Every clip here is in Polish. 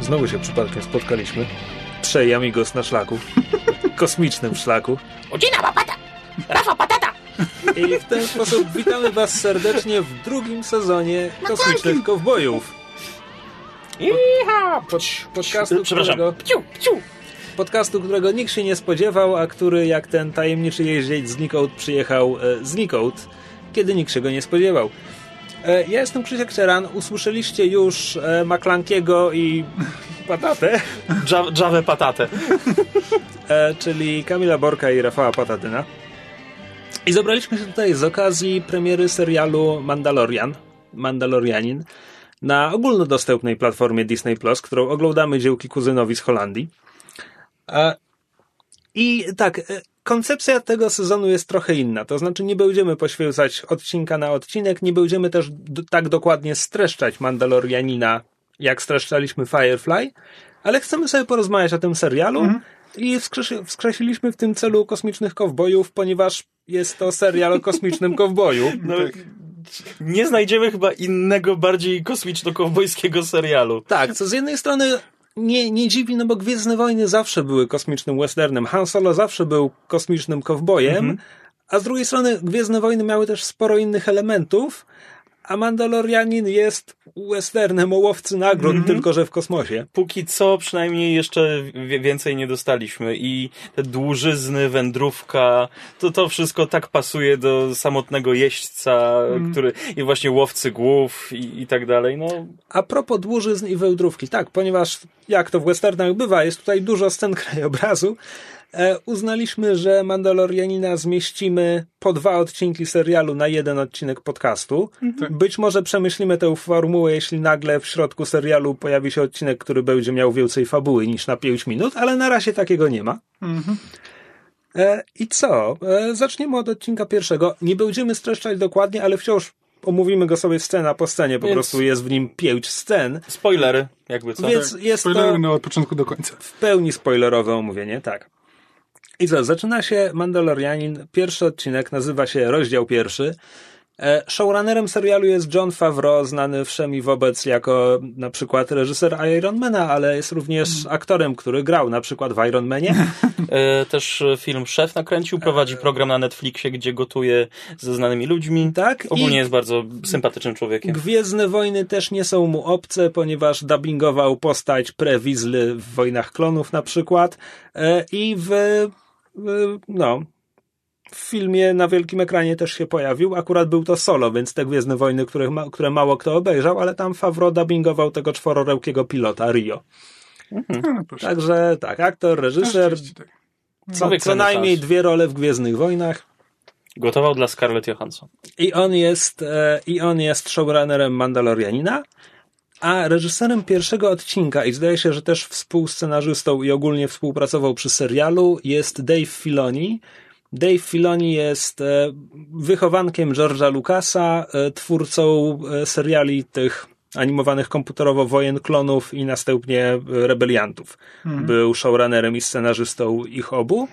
Znowu się przypadkiem spotkaliśmy. Trzej amigos na szlaku. Kosmicznym szlaku. Ucina łapata! Rafa patata! I w ten sposób witamy Was serdecznie w drugim sezonie Kosmicznych Kowbojów. Iha! Pod, podcastu, Przepraszam. którego, Pciu, pciu! podcastu, którego nikt się nie spodziewał, a który jak ten tajemniczy jeździec znikąd przyjechał e, znikąd, kiedy nikt się go nie spodziewał. E, ja jestem Krzysiek Czeran. Usłyszeliście już e, Maklankiego i Patatę. Dża- Dżawę patatę. e, czyli Kamila Borka i Rafała Patatyna. I zebraliśmy się tutaj z okazji premiery serialu Mandalorian, Mandalorianin, na ogólnodostępnej platformie Disney+, Plus, którą oglądamy dziełki kuzynowi z Holandii. I tak, koncepcja tego sezonu jest trochę inna, to znaczy nie będziemy poświęcać odcinka na odcinek, nie będziemy też d- tak dokładnie streszczać Mandalorianina, jak streszczaliśmy Firefly, ale chcemy sobie porozmawiać o tym serialu i wskrzesi- wskresiliśmy w tym celu kosmicznych kowbojów, ponieważ jest to serial o kosmicznym kowboju. No, Nie znajdziemy chyba innego, bardziej kosmiczno-kowbojskiego serialu. Tak, co z jednej strony nie, nie dziwi, no bo Gwiezdne Wojny zawsze były kosmicznym westernem. Han Solo zawsze był kosmicznym kowbojem, a z drugiej strony Gwiezdne Wojny miały też sporo innych elementów, a Mandalorianin jest westernem o łowcy nagród, tylko że w kosmosie. Póki co przynajmniej jeszcze więcej nie dostaliśmy i te dłużyzny, wędrówka, to to wszystko tak pasuje do samotnego jeźdźca, który i właśnie łowcy głów i, i tak dalej. No, A propos dłużyzn i wełdrówki, tak, ponieważ jak to w westernach bywa, jest tutaj dużo scen krajobrazu, uznaliśmy, że Mandalorianina zmieścimy po dwa odcinki serialu na jeden odcinek podcastu. Być może przemyślimy tę formułę, jeśli nagle w środku serialu pojawi się odcinek, który będzie miał więcej fabuły niż na 5 minut, ale na razie takiego nie ma. E, I co? E, zaczniemy od odcinka pierwszego. Nie będziemy streszczać dokładnie, ale wciąż omówimy go sobie scena po scenie. Po Więc- prostu jest w nim pięć scen. spoilery, jakby co. Więc jest to Spoilery no, od początku do końca. w pełni spoilerowe omówienie, tak. I co, zaczyna się Mandalorianin. Pierwszy odcinek nazywa się Rozdział Pierwszy. E, Showrunnerem serialu jest John Favreau, znany wszem i wobec jako na przykład reżyser Ironmana, ale jest również aktorem, który grał na przykład w Ironmanie. E, też e, film Szef nakręcił, prowadzi program na Netflixie, gdzie gotuje ze znanymi ludźmi. Tak, Ogólnie jest bardzo sympatycznym człowiekiem. Gwiezdne Wojny też nie są mu obce, ponieważ dubbingował postać Pre-Wizly w Wojnach Klonów na przykład i w no, w filmie na wielkim ekranie też się pojawił. Akurat był to solo, więc te Gwiezdne Wojny, które, ma, które mało kto obejrzał, ale tam Favreau dubbingował tego czwororełkiego pilota Rio. No, proszę. Także tak, aktor, reżyser, tak. co, co najmniej dwie role w Gwiezdnych Wojnach. Gotował dla Scarlett Johansson. I on jest, e, i on jest showrunnerem Mandalorianina, a reżyserem pierwszego odcinka, i zdaje się, że też współscenarzystą i ogólnie współpracował przy serialu, jest Dave Filoni. Dave Filoni jest e, wychowankiem George'a Lucasa, e, twórcą e, seriali tych animowanych komputerowo Wojen Klonów i następnie Rebeliantów. Był showrunnerem i scenarzystą ich obu.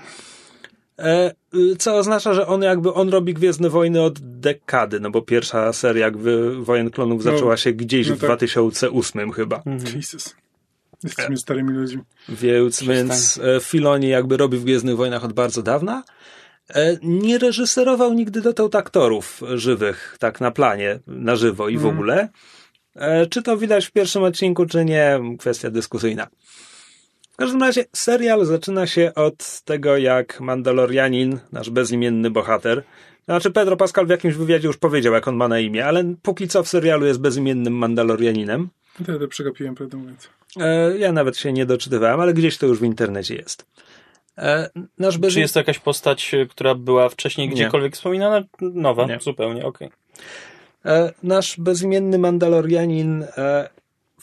E, y, Co oznacza, że on jakby on robi Gwiezdne Wojny od dekady, no bo pierwsza seria jakby Wojen Klonów No, zaczęła się gdzieś no w tak. 2008 chyba. Jesus. Jesteśmy starymi ludźmi. Więc, więc e, Filoni jakby robi w Gwiezdnych Wojnach od bardzo dawna. E, Nie reżyserował nigdy dotąd aktorów żywych, tak na planie, na żywo i w ogóle. E, Czy to widać w pierwszym odcinku, czy nie, kwestia dyskusyjna. W każdym razie serial zaczyna się od tego, jak Mandalorianin, nasz bezimienny bohater, znaczy Pedro Pascal w jakimś wywiadzie już powiedział, jak on ma na imię, ale póki co w serialu jest bezimiennym Mandalorianinem. Ja to przegapiłem, prawdę mówiąc. E, Ja nawet się nie doczytywałem, ale gdzieś to już w internecie jest. E, Nasz bez... Czy jest to jakaś postać, e, która była wcześniej Nie. gdziekolwiek wspominana? Nowa, Nie. zupełnie, okej. E, Nasz bezimienny Mandalorianin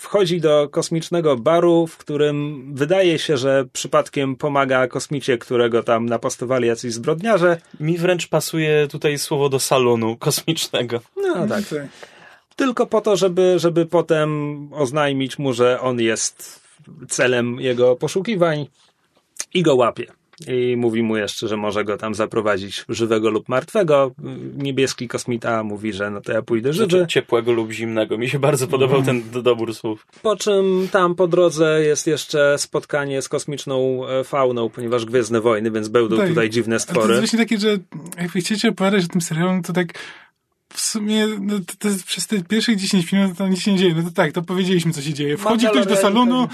wchodzi do kosmicznego baru, w którym wydaje się, że przypadkiem pomaga kosmicie, którego tam napastowali jacyś zbrodniarze. Mi wręcz pasuje tutaj słowo do salonu kosmicznego. No tak. Tak. Tylko po to, żeby, żeby potem oznajmić mu, że on jest celem jego poszukiwań i go łapie. I mówi mu jeszcze, że może go tam zaprowadzić żywego lub martwego. Niebieski kosmita mówi, że no to ja pójdę żywy. Znaczy, ciepłego lub zimnego. Mi się bardzo podobał ten do- dobór słów. Po czym tam po drodze jest jeszcze spotkanie z kosmiczną e, fauną, ponieważ Gwiezdne Wojny, więc będą Tak. tutaj dziwne Ale To stwory. jest właśnie takie, że jakby chcecie opowiadać o tym serialu, no to tak w sumie no to, to przez te pierwszych 10 minut tam nic się nie dzieje. No to tak, to powiedzieliśmy, co się dzieje. Wchodzi ktoś do salonu, e,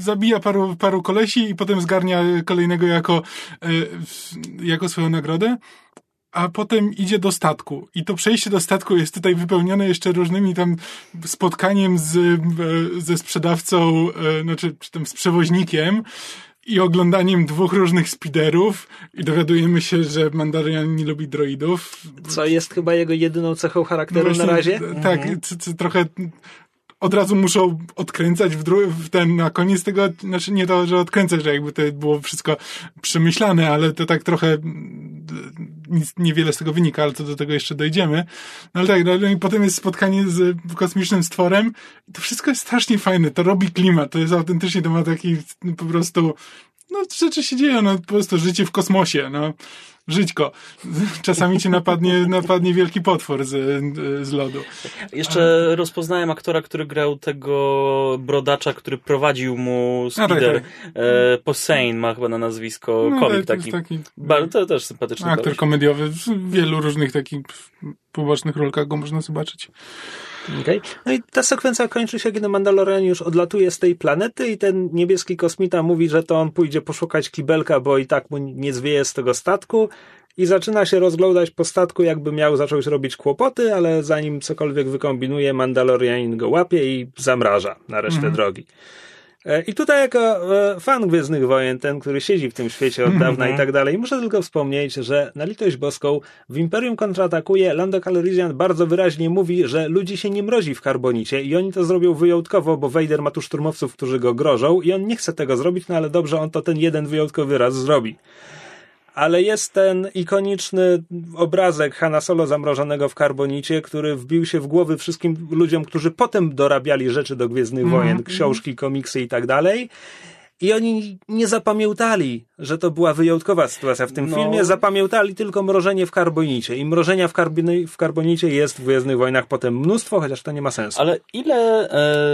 zabija paru, paru kolesi i potem zgarnia kolejnego jako, e, jako swoją nagrodę. A potem idzie do statku. I to przejście do statku jest tutaj wypełnione jeszcze różnymi tam spotkaniem z, e, ze sprzedawcą, e, znaczy czy tam z przewoźnikiem i oglądaniem dwóch różnych speederów i dowiadujemy się, że Mandalorian nie lubi droidów. Co jest chyba jego jedyną cechą charakteru Właśnie, na razie. Tak, c- c- trochę od razu muszą odkręcać w, dru- w ten, na koniec tego, znaczy nie to, że odkręcać, że jakby to było wszystko przemyślane, ale to tak trochę d- nic, niewiele z tego wynika, ale to do tego jeszcze dojdziemy. No ale tak, no i potem jest spotkanie z kosmicznym stworem. I to wszystko jest strasznie fajne, to robi klimat, to jest autentycznie, to ma taki no, po prostu no rzeczy się dzieją, no po prostu życie w kosmosie, no żyćko. Czasami cię napadnie, napadnie wielki potwór z, z lodu. Jeszcze rozpoznałem aktora, który grał tego brodacza, który prowadził mu A, tak, speeder. tak. E, Possein ma chyba na nazwisko, No, komik jest taki. taki Bardzo, też sympatyczny aktor koleś. komediowy, w wielu różnych takich pobocznych rolkach go można zobaczyć. Okay. No i ta sekwencja kończy się, kiedy Mandalorian już odlatuje z tej planety i ten niebieski kosmita mówi, że to on pójdzie poszukać kibelka, bo i tak mu nie zwieje z tego statku i zaczyna się rozglądać po statku, jakby miał zacząć robić kłopoty, ale zanim cokolwiek wykombinuje, Mandalorianin go łapie i zamraża na resztę drogi. E, I tutaj jako e, fan Gwiezdnych Wojen, ten, który siedzi w tym świecie od dawna i tak dalej, muszę tylko wspomnieć, że na litość boską w Imperium kontratakuje Lando Calrissian bardzo wyraźnie mówi, że ludzi się nie mrozi w karbonicie i oni to zrobią wyjątkowo, bo Vader ma tu szturmowców, którzy go grożą i on nie chce tego zrobić, no ale dobrze, on to ten jeden wyjątkowy raz zrobi. Ale jest ten ikoniczny obrazek Hanna Solo zamrożonego w karbonicie, który wbił się w głowy wszystkim ludziom, którzy potem dorabiali rzeczy do Gwiezdnych Wojen, książki, komiksy i tak dalej. I oni nie zapamiętali, że to była wyjątkowa sytuacja w tym No. filmie. Zapamiętali tylko mrożenie w karbonicie. I mrożenia w, karbony, w karbonicie jest w Gwiezdnych Wojnach potem mnóstwo, chociaż to nie ma sensu. Ale ile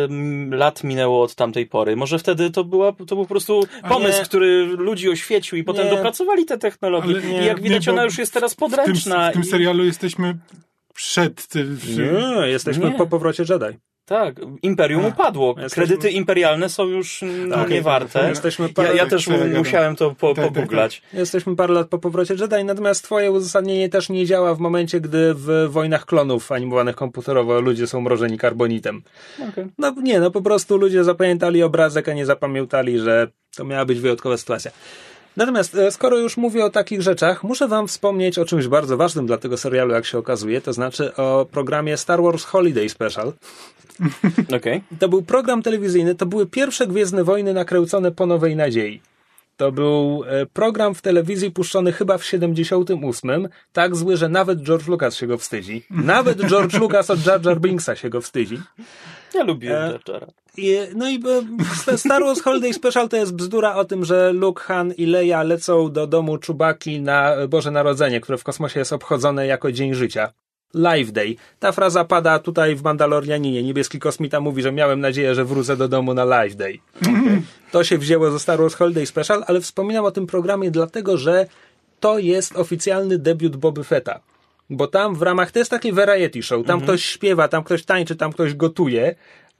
em, lat minęło od tamtej pory? Może wtedy to, była, to był po prostu pomysł, nie. który ludzi oświecił i potem Nie. dopracowali te technologie. Ale I nie, jak widać, nie, ona już jest teraz W tym, podręczna. w tym i- serialu jesteśmy przed tym. Nie, jesteśmy Nie. po powrocie Jedi. Tak, Imperium A, upadło. jesteśmy- Kredyty imperialne są już no, Tak, niewarte. Jesteśmy Ja, parę, ja też tak, tak, musiałem to po, tak, tak, pogooglać. Jesteśmy parę lat po powrocie Jedi, natomiast twoje uzasadnienie też nie działa w momencie, gdy w Wojnach Klonów animowanych komputerowo ludzie są mrożeni karbonitem. No nie, no po prostu ludzie zapamiętali obrazek, a nie zapamiętali, że to miała być wyjątkowa sytuacja. Natomiast e, skoro już mówię o takich rzeczach, muszę wam wspomnieć o czymś bardzo ważnym dla tego serialu, jak się okazuje, to znaczy o programie Star Wars Holiday Special. Okej. To był program telewizyjny, to były pierwsze Gwiezdne Wojny nakręcone po Nowej Nadziei. To był e, program w telewizji puszczony chyba w 78, tak zły, że nawet George Lucas się go wstydzi. Nawet George Lucas od Jar Jar Binksa się go wstydzi. Ja lubię E, Jar no i Star Wars Holiday Special to jest bzdura o tym, że Luke, Han i Leia lecą do domu Czubaki na Boże Narodzenie, które w kosmosie jest obchodzone jako Dzień Życia. Live Day. Ta fraza pada tutaj w Mandalorianinie. Niebieski kosmita mówi, że miałem nadzieję, że wrócę do domu na Live Day. To się wzięło ze Star Wars Holiday Special, ale wspominam o tym programie dlatego, że to jest oficjalny debiut Boby Fetta. Bo tam w ramach, to jest taki variety show, tam ktoś śpiewa, tam ktoś tańczy, tam ktoś gotuje.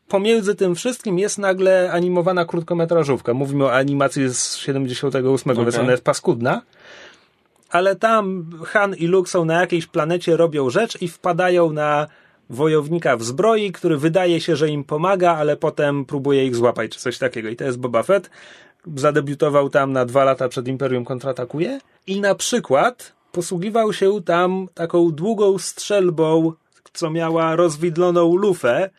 Pomiędzy tym wszystkim jest nagle animowana krótkometrażówka. Mówimy o animacji z 78, więc ona jest paskudna. Ale tam Han i Luke są na jakiejś planecie, robią rzecz i wpadają na wojownika w zbroi, który wydaje się, że im pomaga, ale potem próbuje ich złapać, czy coś takiego. I to jest Boba Fett. Zadebiutował tam na dwa lata przed Imperium kontratakuje. I na przykład posługiwał się tam taką długą strzelbą, co miała rozwidloną lufę.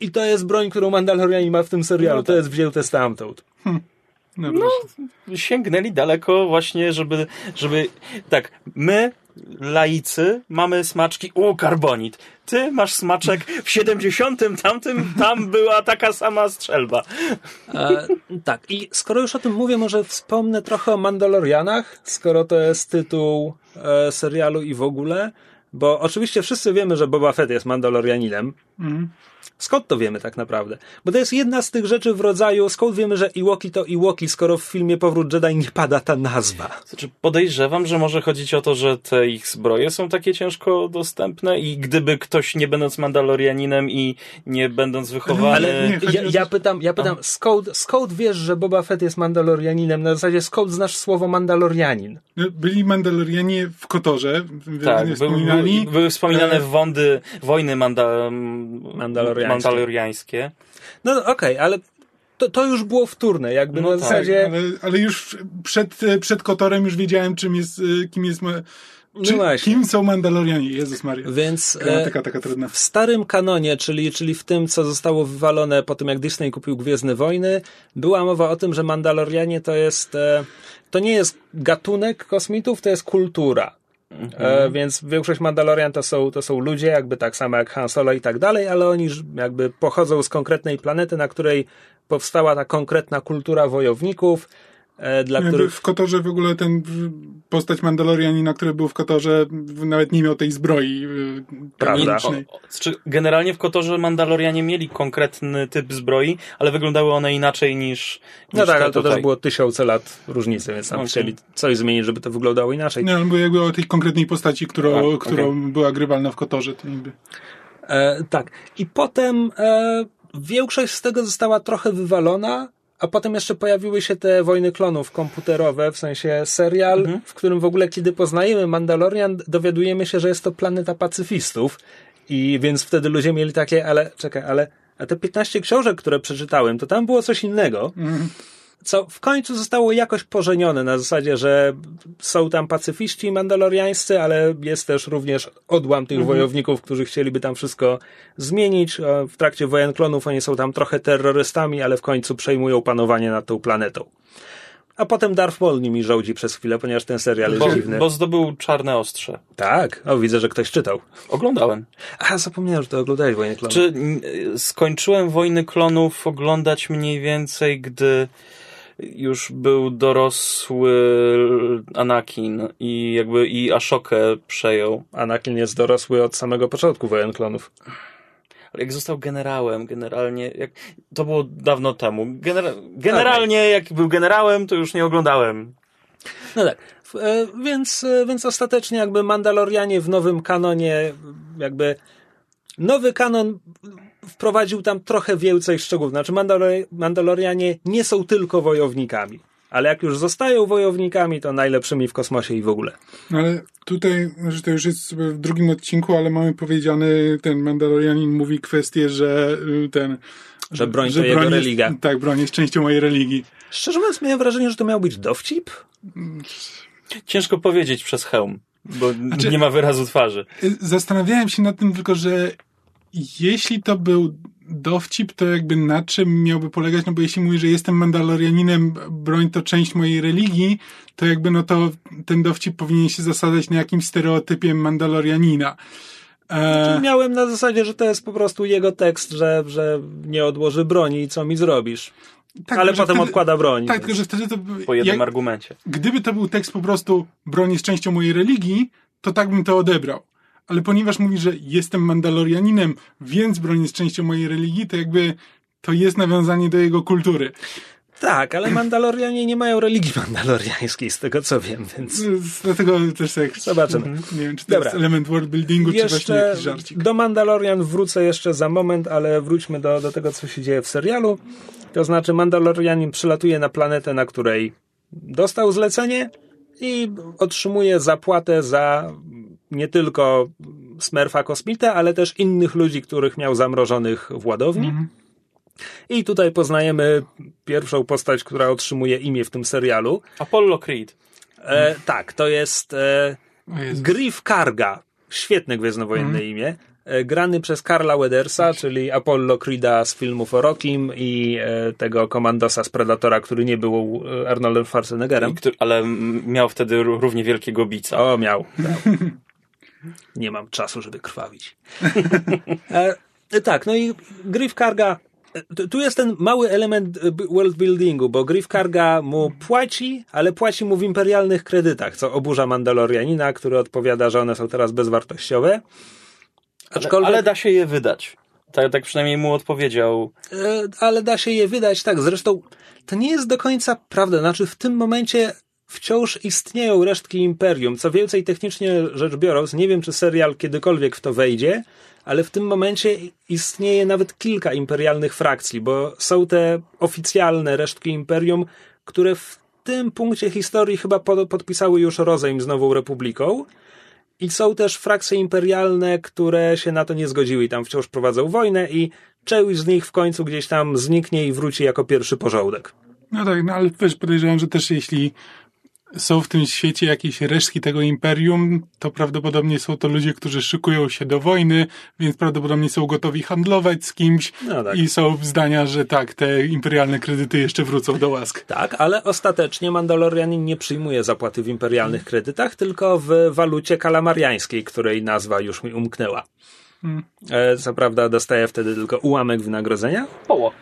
I to jest broń, którą Mandalorianin ma w tym serialu. To jest wzięte stamtąd. No, No, sięgnęli daleko właśnie, żeby, żeby, tak, my, laicy, mamy smaczki, u, karbonit. Ty masz smaczek w 70 tamtym, tam była taka sama strzelba. E, tak, i skoro już o tym mówię, może wspomnę trochę o Mandalorianach, skoro to jest tytuł e, serialu i w ogóle, bo oczywiście wszyscy wiemy, że Boba Fett jest Mandalorianinem. Mhm. Skąd to wiemy tak naprawdę? Bo to jest jedna z tych rzeczy w rodzaju, skąd wiemy, że Iwoki to Iwoki, skoro w filmie Powrót Jedi nie pada ta nazwa. Znaczy, podejrzewam, że może chodzić o to, że te ich zbroje są takie ciężko dostępne i gdyby ktoś nie będąc Mandalorianinem i nie będąc wychowany... Ale nie, chodzi Ja, ja pytam, ja pytam skąd, skąd wiesz, że Boba Fett jest Mandalorianinem? Na zasadzie skąd znasz słowo Mandalorianin? No, Byli Mandalorianie w Kotorze, Tak, wspominali. był, były wspominane E, wądy, wojny manda, Mandaloriańskie. Mandaloriańskie. No no, okej, ale to, to już było wtórne, jakby No na tak, zasadzie... Ale, ale już przed, przed Kotorem już wiedziałem, czym jest, e, kim jest, ma- czy, No kim są Mandalorianie. Jezus Maria. Więc e, Gramatyka taka trudna. w starym kanonie, czyli, czyli w tym, co zostało wywalone po tym, jak Disney kupił Gwiezdne Wojny, była mowa o tym, że Mandalorianie to jest, e, to nie jest gatunek kosmitów, to jest kultura. E, więc większość Mandalorian to są, to są ludzie, jakby tak samo jak Han Solo i tak dalej, ale oni jakby pochodzą z konkretnej planety, na której powstała ta konkretna kultura wojowników, dla Jakby których w Kotorze w ogóle ten postać Mandalorianina, który był w Kotorze, nawet nie miał tej zbroi y, Prawda. czy generalnie w Kotorze Mandalorianie mieli konkretny typ zbroi, ale wyglądały one inaczej niż, No niż tak, ale to tutaj. też było tysiące lat różnicy, więc tam Okej. chcieli coś zmienić, żeby to wyglądało inaczej. Nie, bo jakby o tej konkretnej postaci, którą, A, okej. którą była grywalna w Kotorze, to niby. E, tak. I potem e, większość z tego została trochę wywalona, a potem jeszcze pojawiły się te wojny klonów komputerowe, w sensie serial, Mhm. w którym w ogóle, kiedy poznajemy Mandalorian, dowiadujemy się, że jest to planeta pacyfistów. I więc wtedy ludzie mieli takie, ale czekaj, ale a te 15 książek, które przeczytałem, to tam było coś innego. Co w końcu zostało jakoś pożenione na zasadzie, że są tam pacyfiści mandaloriańscy, ale jest też również odłam tych wojowników, którzy chcieliby tam wszystko zmienić. W trakcie wojen klonów oni są tam trochę terrorystami, ale w końcu przejmują panowanie nad tą planetą. A potem Darth Maul nimi rządzi przez chwilę, ponieważ ten serial jest Bo, dziwny. bo zdobył czarne ostrze. Tak, o widzę, że ktoś czytał. Oglądałem. A, zapomniałem, że to oglądałeś Wojnę Klonów. Czy skończyłem Wojny Klonów oglądać mniej więcej, gdy już był dorosły Anakin i jakby i Ashokę przejął. Anakin jest dorosły od samego początku Wojen Klonów. Ale jak został generałem, generalnie, jak, to było dawno temu. Genera, generalnie, jak był generałem, to już nie oglądałem. No tak, e, więc, e, więc ostatecznie jakby Mandalorianie w nowym kanonie, jakby nowy kanon wprowadził tam trochę więcej szczegółów. Znaczy Mandalor- Mandalorianie nie są tylko wojownikami, ale jak już zostają wojownikami, to najlepszymi w kosmosie i w ogóle. No ale tutaj, że to już jest w drugim odcinku, ale mamy powiedziany, ten Mandalorianin mówi kwestię, że y, ten... Że broń to jego jest, religia. Tak, broń jest częścią mojej religii. Szczerze mówiąc, miałem wrażenie, że to miał być dowcip. Ciężko powiedzieć przez hełm, bo Znaczy- nie ma wyrazu twarzy. Y, Zastanawiałem się nad tym tylko, że jeśli to był dowcip, to jakby na czym miałby polegać, no bo jeśli mówi, że jestem Mandalorianinem, broń to część mojej religii, to jakby no to ten dowcip powinien się zasadzać na jakimś stereotypie Mandalorianina. E, Miałem na zasadzie, że to jest po prostu jego tekst, że, że nie odłoży broni i co mi zrobisz. tak, ale potem wtedy- odkłada broń. Tak, tylko że wtedy to... by- Po jednym jak, argumencie. gdyby to był tekst po prostu broń jest częścią mojej religii, to tak bym to odebrał. Ale ponieważ mówi, że jestem Mandalorianinem, więc broń jest częścią mojej religii, to jakby to jest nawiązanie do jego kultury. Tak, ale Mandalorianie nie mają religii mandaloriańskiej, z tego co wiem, więc Dlatego też tak zobaczymy. nie wiem, czy to Dobra. jest element worldbuildingu, czy właśnie jakiś żarcik. do Mandalorian wrócę jeszcze za moment, ale wróćmy do, do tego, co się dzieje w serialu. To znaczy, Mandalorianin przylatuje na planetę, na której dostał zlecenie i otrzymuje zapłatę za nie tylko Smurfa Kosmita, ale też innych ludzi, których miał zamrożonych w ładowni. I tutaj poznajemy pierwszą postać, która otrzymuje imię w tym serialu. Apollo Creed. E, tak, to jest e. Griff Karga. Świetne gwiezdnowojenne imię. e, grany przez Karla Wedersa, czyli Apollo Creeda z filmów o Rockim i e, tego komandosa z Predatora, który nie był e, Arnoldem Schwarzeneggerem. Który- Ale miał wtedy ró- równie wielkiego bica. O, miał. miał. Nie mam czasu, żeby krwawić. e, e, tak, no i Griff Karga. e, tu- jest ten mały element e, world buildingu, bo Griff Karga mu płaci, ale płaci mu w imperialnych kredytach, co oburza Mandalorianina, który odpowiada, że one są teraz bezwartościowe. Ale, Aczkolwiek, ale da się je wydać. Tak, tak przynajmniej mu odpowiedział. E, ale da się je wydać, tak. Zresztą to nie jest do końca prawda. Znaczy, w tym momencie wciąż istnieją resztki imperium. Co więcej, technicznie rzecz biorąc, nie wiem, czy serial kiedykolwiek w to wejdzie, ale w tym momencie istnieje nawet kilka imperialnych frakcji, bo są te oficjalne resztki imperium, które w tym punkcie historii chyba pod, podpisały już rozejm z Nową Republiką. I są też frakcje imperialne, które się na to nie zgodziły i tam wciąż prowadzą wojnę i część z nich w końcu gdzieś tam zniknie i wróci jako pierwszy porządek. No tak, no ale wiesz, podejrzewam, że też jeśli są w tym świecie jakieś resztki tego imperium, to prawdopodobnie są to ludzie, którzy szykują się do wojny, więc prawdopodobnie są gotowi handlować z kimś No tak. i są zdania, że tak, te imperialne kredyty jeszcze wrócą do łask. Tak, ale ostatecznie Mandalorianin nie przyjmuje zapłaty w imperialnych kredytach, tylko w walucie kalamariańskiej, której nazwa już mi umknęła. E, Co prawda dostaje wtedy tylko ułamek wynagrodzenia. Oło.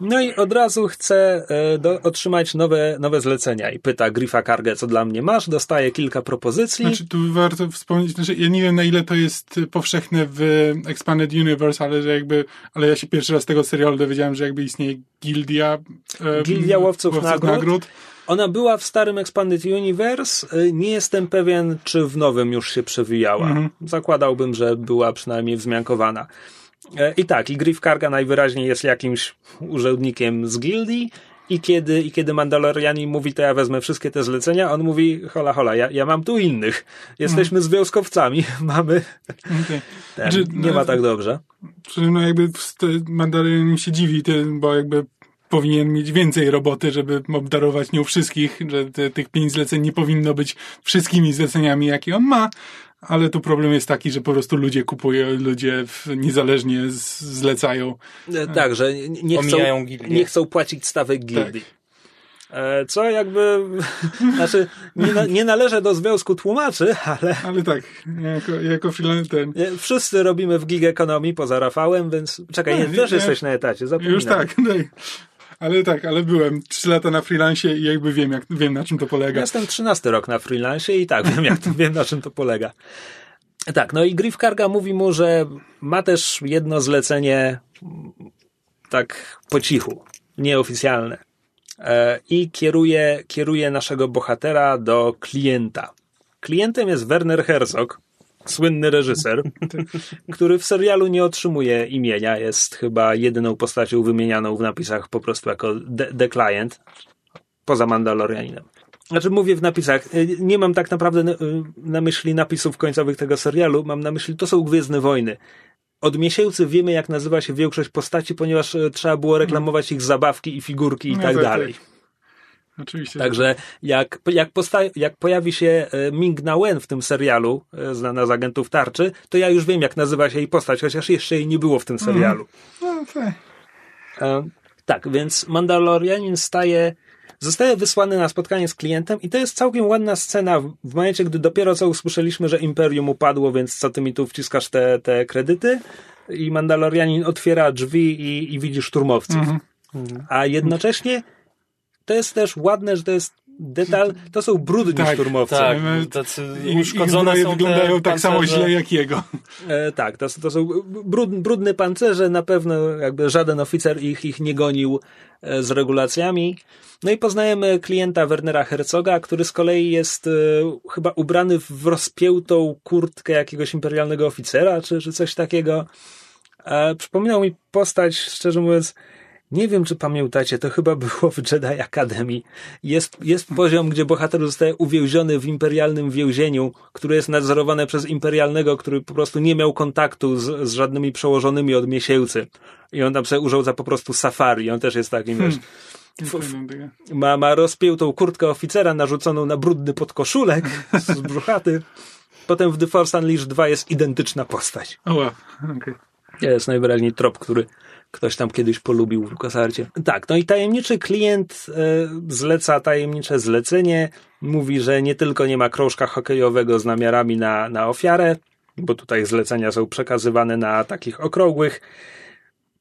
No i od razu chce e, do, otrzymać nowe, nowe zlecenia i pyta Griffa Kargę, co dla mnie masz, dostaje kilka propozycji. Znaczy, tu warto wspomnieć, znaczy, ja nie wiem na ile to jest powszechne w Expanded Universe, ale że jakby, ale ja się pierwszy raz z tego serialu dowiedziałem, że jakby istnieje gildia. e, Gildia Łowców Nagród. Ona była w starym Expanded Universe. Y, Nie jestem pewien, czy w nowym już się przewijała. Zakładałbym, że była przynajmniej wzmiankowana. E, I tak, i Griff Karga najwyraźniej jest jakimś urzędnikiem z gildii. I kiedy, I kiedy Mandalorianin mówi, to ja wezmę wszystkie te zlecenia, on mówi, hola, hola, ja, ja mam tu innych. Jesteśmy związkowcami, mamy... Okay. Ten, Znaczy, nie no, ma tak dobrze. Że no jakby w- te- Mandalorian się dziwi, bo jakby powinien mieć więcej roboty, żeby obdarować nią wszystkich, że te, tych pięć zleceń nie powinno być wszystkimi zleceniami, jakie on ma, ale tu problem jest taki, że po prostu ludzie kupują, ludzie niezależnie zlecają. E, Tak, że nie- nie chcą, nie chcą płacić stawek gildii. E, Co jakby, znaczy, nie, na, nie należę do związku tłumaczy, ale Ale tak, jako, jako freelancer wszyscy robimy w gig ekonomii poza Rafałem, więc czekaj, nie, Nie, też nie, jesteś na etacie, zapominam. Już tak, tak. Ale tak, ale byłem trzy lata na freelancie i jakby wiem, jak, wiem na czym to polega. Jestem 13 rok na freelancie i tak, wiem, jak wiem na czym to polega. Tak, no i Griff Karga mówi mu, że ma też jedno zlecenie mm, tak po cichu, nieoficjalne. E, I kieruje, kieruje naszego bohatera do klienta. Klientem jest Werner Herzog, słynny reżyser, który w serialu nie otrzymuje imienia. Jest chyba jedyną postacią wymienianą w napisach po prostu jako The, the Client, poza Mandalorianinem. Znaczy mówię w napisach, y, nie mam tak naprawdę na, y, na myśli napisów końcowych tego serialu, mam na myśli, to są Gwiezdne Wojny. Od miesięcy wiemy, jak nazywa się większość postaci, ponieważ y, trzeba było reklamować ich zabawki i figurki i No tak tak, dalej. tak. Oczywiście. Także jak, jak, posta- jak pojawi się e, Ming Na Wen w tym serialu, e, znana z agentów tarczy, to ja już wiem, jak nazywa się jej postać, chociaż jeszcze jej nie było w tym serialu. No, tak. Tak, więc Mandalorianin staje, zostaje wysłany na spotkanie z klientem i to jest całkiem ładna scena w- momencie, gdy dopiero co usłyszeliśmy, że Imperium upadło, więc co ty mi tu wciskasz te, te kredyty? I Mandalorianin otwiera drzwi i, i widzi szturmowców. A jednocześnie to jest też ładne, że to jest detal, to są brudni Tak, szturmowcy. Tak, My- tacy uszkodzone są wyglądają tak samo źle jak jego. E, tak, to, to są brud, brudne pancerze, na pewno jakby żaden oficer ich, ich nie gonił e, z regulacjami. No i poznajemy klienta Wernera Herzoga, który z kolei jest e, chyba ubrany w rozpiętą kurtkę jakiegoś imperialnego oficera, czy, czy coś takiego. E, przypominał mi postać, szczerze mówiąc, nie wiem, czy pamiętacie, to chyba było w Jedi Academy. Jest, jest poziom, gdzie bohater zostaje uwięziony w imperialnym więzieniu, które jest nadzorowane przez imperialnego, który po prostu nie miał kontaktu z, z żadnymi przełożonymi od miesięcy. I on tam sobie użył za po prostu safari. On też jest takim, wiesz, pamiętam tego. ma, ma rozpiętą kurtkę oficera narzuconą na brudny podkoszulek z brzuchaty. potem w The Force Unleashed 2 jest identyczna postać. O, wow. okej. Jest najwyraźniej trop, który ktoś tam kiedyś polubił w LucasArcie. Tak, no i tajemniczy klient e, zleca tajemnicze zlecenie. Mówi, że nie tylko nie ma krążka hokejowego z namiarami na, na ofiarę, bo tutaj zlecenia są przekazywane na takich okrągłych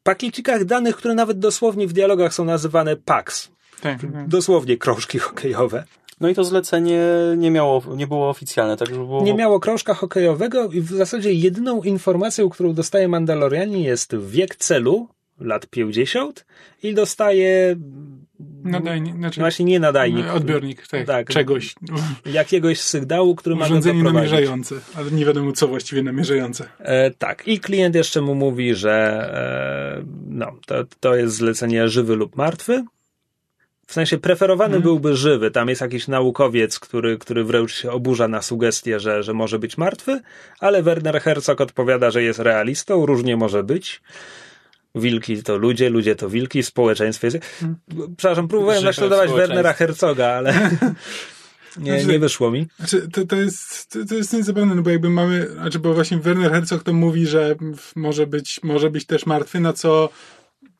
pakiecikach danych, które nawet dosłownie w dialogach są nazywane PAX. Tak, tak. Dosłownie krążki hokejowe. No i to zlecenie nie miało, nie było oficjalne, tak było... Nie miało krążka hokejowego i w zasadzie jedyną informacją, którą dostaje Mandalorianin jest wiek celu, lat 50 i dostaje Nadajnik, znaczy właśnie nie nadajnik, odbiornik tak, Tak. czegoś. jakiegoś sygnału, który ma go Urządzenie namierzające, ale nie wiadomo co właściwie namierzające. E, tak, i klient jeszcze mu mówi, że e, no, to, to jest zlecenie żywy lub martwy. W sensie preferowany byłby żywy. Tam jest jakiś naukowiec, który, który wręcz się oburza na sugestie, że, że może być martwy, ale Werner Herzog odpowiada, że jest realistą, różnie może być. Wilki to ludzie, ludzie to wilki, w społeczeństwie jest... Przepraszam, próbowałem Żywe naśladować społeczeństwo. Wernera Herzoga, ale nie, nie wyszło mi. Znaczy, to, to jest, to, to jest niezabawne, no bo jakby mamy, znaczy, bo właśnie Werner Herzog to mówi, że może być, może być też martwy, na co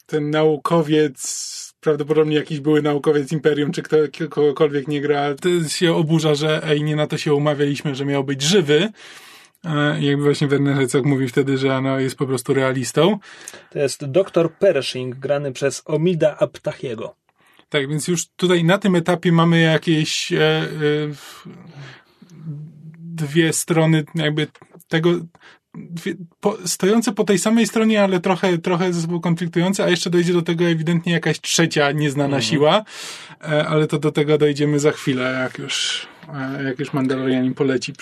ten naukowiec, prawdopodobnie jakiś były naukowiec Imperium, czy kto, kogokolwiek nie gra, to się oburza, że ej, nie na to się umawialiśmy, że miał być żywy. E, jakby właśnie Werner Herzog mówi wtedy, że no, jest po prostu realistą. To jest doktor Pershing, grany przez Omida Aptachiego. Tak, więc już tutaj na tym etapie mamy jakieś e, e, dwie strony jakby tego dwie, po, stojące po tej samej stronie, ale trochę, trochę ze sobą konfliktujące, a jeszcze dojdzie do tego ewidentnie jakaś trzecia nieznana siła, e, ale to do tego dojdziemy za chwilę, jak już, e, jak już Mandalorianin poleci.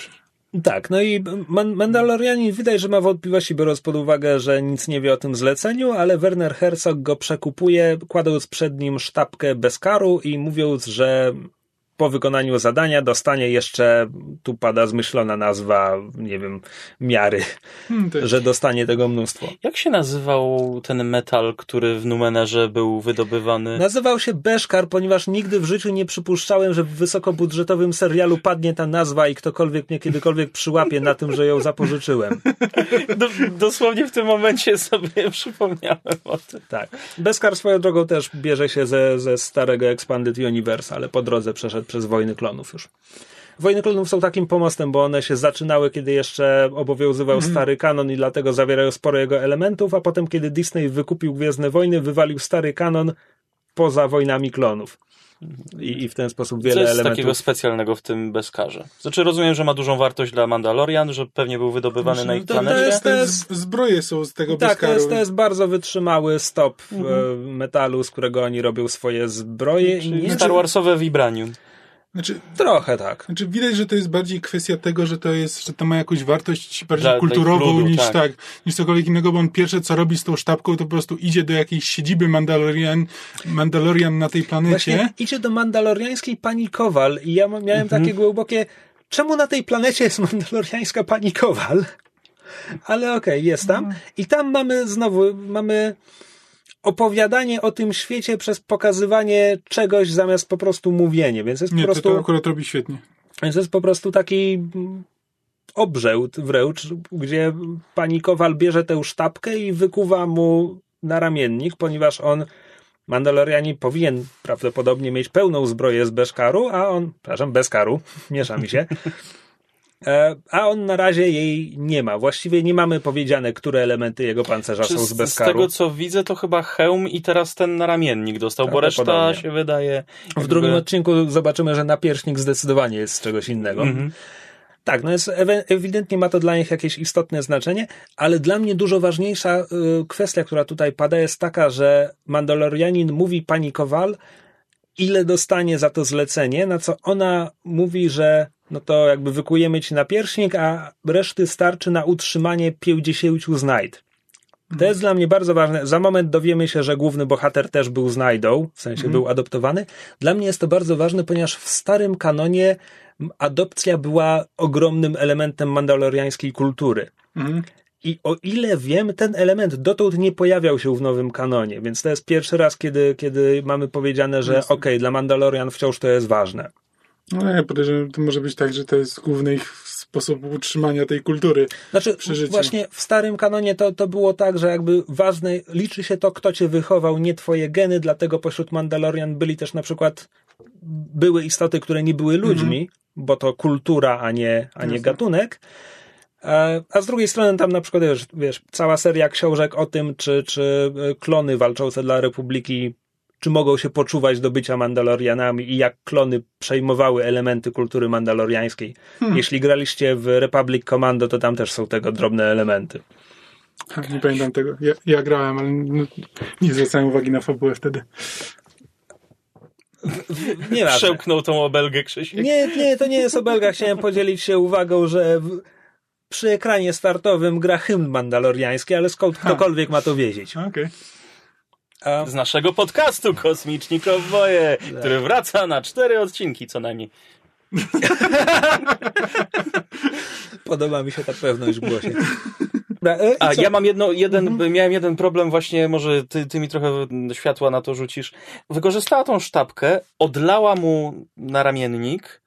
Tak, no i Man- Mandalorianin widać, że ma wątpliwości, biorąc pod uwagę, że nic nie wie o tym zleceniu, ale Werner Herzog go przekupuje, kładąc przed nim sztabkę bez karu i mówiąc, że po wykonaniu zadania dostanie jeszcze, tu pada zmyślona nazwa, nie wiem, miary, Hmm, że dostanie tego mnóstwo. Jak się nazywał ten metal, który w Numenerze był wydobywany? Nazywał się Beszkar, ponieważ nigdy w życiu nie przypuszczałem, że w wysokobudżetowym serialu padnie ta nazwa i ktokolwiek mnie kiedykolwiek przyłapie na tym, że ją zapożyczyłem. Do, dosłownie w tym momencie sobie przypomniałem o tym. Tak. Beskar swoją drogą też bierze się ze, ze starego Expanded Universe, ale po drodze przeszedł przez Wojny Klonów już. Wojny Klonów są takim pomostem, bo one się zaczynały, kiedy jeszcze obowiązywał stary kanon i dlatego zawierają sporo jego elementów, a potem, kiedy Disney wykupił Gwiezdne Wojny, wywalił stary kanon poza Wojnami Klonów. I, i w ten sposób Co wiele jest elementów... takiego specjalnego w tym bezkarze? Znaczy rozumiem, że ma dużą wartość dla Mandalorian, że pewnie był wydobywany na ich to- to planecie. jest- te z- zbroje są z tego Tak, to bezkaru. jest, to jest bardzo wytrzymały stop Mhm. e, metalu, z którego oni robią swoje zbroje. i Czyli nie, Star Warsowe Vibranium. Znaczy, Trochę tak. Znaczy widać, że to jest bardziej kwestia tego, że to jest, że to ma jakąś wartość bardziej Dla- kulturową ludu, niż tak. tak. niż cokolwiek innego, bo on pierwsze co robi z tą sztabką, to po prostu idzie do jakiejś siedziby Mandalorian, Mandalorian na tej planecie. Właśnie idzie do mandaloriańskiej pani Kowal i ja miałem Mhm. takie głębokie, czemu na tej planecie jest mandaloriańska pani Kowal? Ale okej, jest tam. Mhm. I tam mamy znowu, mamy opowiadanie o tym świecie przez pokazywanie czegoś zamiast po prostu mówienie, więc jest Nie, po to, prostu, to akurat robi świetnie. więc jest po prostu taki obrzęd wręcz, gdzie pani Kowal bierze tę sztabkę i wykuwa mu na ramiennik, ponieważ on Mandalorianin powinien prawdopodobnie mieć pełną zbroję z Beszkaru, a on, przepraszam, Beskaru, miesza mi się, a on na razie jej nie ma. Właściwie nie mamy powiedziane, które elementy jego pancerza Czy są z, z z tego co widzę, to chyba hełm i teraz ten naramiennik dostał, bo reszta się wydaje. W jakby- drugim odcinku zobaczymy, że napierśnik zdecydowanie jest z czegoś innego. Mhm. Tak, no jest, ewidentnie ma to dla nich jakieś istotne znaczenie, ale dla mnie dużo ważniejsza y, kwestia, która tutaj pada, jest taka, że Mandalorianin mówi pani Kowal, ile dostanie za to zlecenie, na co ona mówi, że no to jakby wykujemy ci napierśnik, a reszty starczy na utrzymanie 50 znajd. To jest dla mnie bardzo ważne. Za moment dowiemy się, że główny bohater też był znajdą, w sensie był adoptowany. Dla mnie jest to bardzo ważne, ponieważ w starym kanonie adopcja była ogromnym elementem mandaloriańskiej kultury. Mhm. I o ile wiem, ten element dotąd nie pojawiał się w nowym kanonie, więc to jest pierwszy raz, kiedy, kiedy mamy powiedziane, że okej, dla Mandalorian wciąż to jest ważne. No ja podejrzewam, to może być tak, że to jest główny ich sposób utrzymania tej kultury. Znaczy, właśnie w starym kanonie to, to było tak, że jakby ważne, liczy się to, kto cię wychował, nie twoje geny, dlatego pośród Mandalorian byli też na przykład, były istoty, które nie były ludźmi, bo to kultura, a nie, a nie Jasne. gatunek. E, A z drugiej strony tam na przykład, wiesz, wiesz, cała seria książek o tym, czy, czy e, klony walczące dla Republiki, czy mogą się poczuwać do bycia Mandalorianami i jak klony przejmowały elementy kultury mandaloriańskiej. Jeśli graliście w Republic Commando, to tam też są tego drobne elementy. Nie pamiętam tego. Ja, ja grałem, ale nie zwracałem uwagi na fabułę wtedy. Nie. Przełknął tą obelgę Krzysiek. Nie, nie, to nie jest obelga. Chciałem podzielić się uwagą, że w, przy ekranie startowym gra hymn mandaloriański, ale skąd ktokolwiek ma to wiedzieć. Okej. A, Z naszego podcastu Kosmiczni Kowboje, który wraca na cztery odcinki co najmniej. podoba mi się ta pewność w głosie. E, A ja mam jedno, jeden, miałem jeden problem właśnie, może ty, ty mi trochę światła na to rzucisz. Wykorzystała tą sztabkę, odlała mu na ramiennik,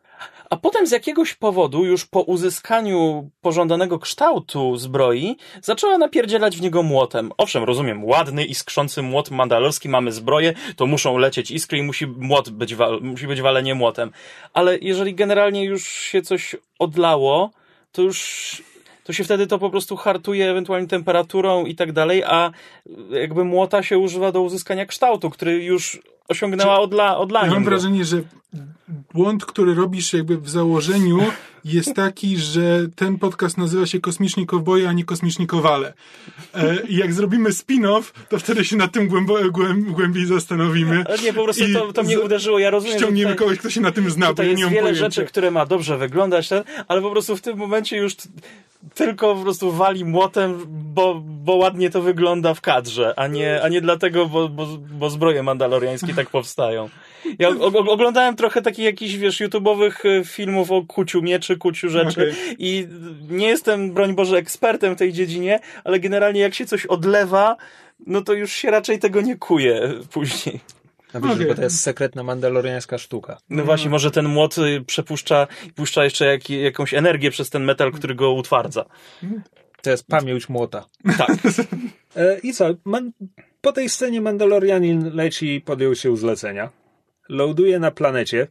a potem z jakiegoś powodu, już po uzyskaniu pożądanego kształtu zbroi, zaczęła napierdzielać w niego młotem. Owszem, rozumiem, ładny, iskrzący młot mandalorski, mamy zbroję, to muszą lecieć iskry i musi młot być, musi być walenie młotem. Ale jeżeli generalnie już się coś odlało, to już to się wtedy to po prostu hartuje ewentualnie temperaturą i tak dalej, a jakby młota się używa do uzyskania kształtu, który już osiągnęła odla, Ja odlaniem. mam wrażenie, że błąd, który robisz jakby w założeniu jest taki, że ten podcast nazywa się Kosmiczni Kowboje, a nie Kosmiczni Kowale. E, I jak zrobimy spin-off, to wtedy się nad tym głębo, głęb, głębiej zastanowimy. Ale nie, po prostu to, to mnie uderzyło. Ja rozumiem, Ściągniemy tutaj, kogoś, kto się na tym zna, bo ja jest nie mam wiele pojęcia. rzeczy, które ma dobrze wyglądać, ale po prostu w tym momencie już tylko po prostu wali młotem, bo, bo ładnie to wygląda w kadrze, a nie, a nie dlatego, bo, bo, bo zbroje mandaloriańskie tak powstają. Ja o, oglądałem trochę takich jakichś, wiesz, YouTube'owych e, filmów o kuciu mieczy, kuciu rzeczy Okej. i nie jestem, broń Boże, ekspertem w tej dziedzinie, ale generalnie jak się coś odlewa, no to już się raczej tego nie kuje później. No widzisz, bo to jest sekretna mandaloriańska sztuka. No właśnie, może ten młot y, przepuszcza, puszcza jeszcze jak, jakąś energię przez ten metal, który go utwardza. To jest pamięć młota. Tak. E, I co? Man, po tej scenie Mandalorianin leci i podjął się zlecenia. Loaduje na planecie,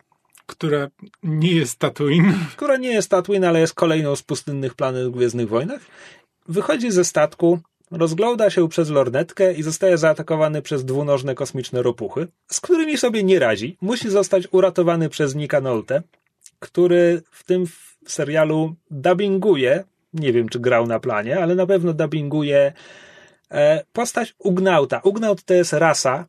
Która nie jest Tatooine. która nie jest Tatooine, ale jest kolejną z pustynnych planet w Gwiezdnych Wojnach. Wychodzi ze statku, rozgląda się przez lornetkę i zostaje zaatakowany przez dwunożne kosmiczne ropuchy, z którymi sobie nie radzi. Musi zostać uratowany przez Nika Nolte, który w tym serialu dubbinguje, nie wiem czy grał na planie, ale na pewno dubbinguje e, postać Ugnauta. Ugnaut to jest rasa.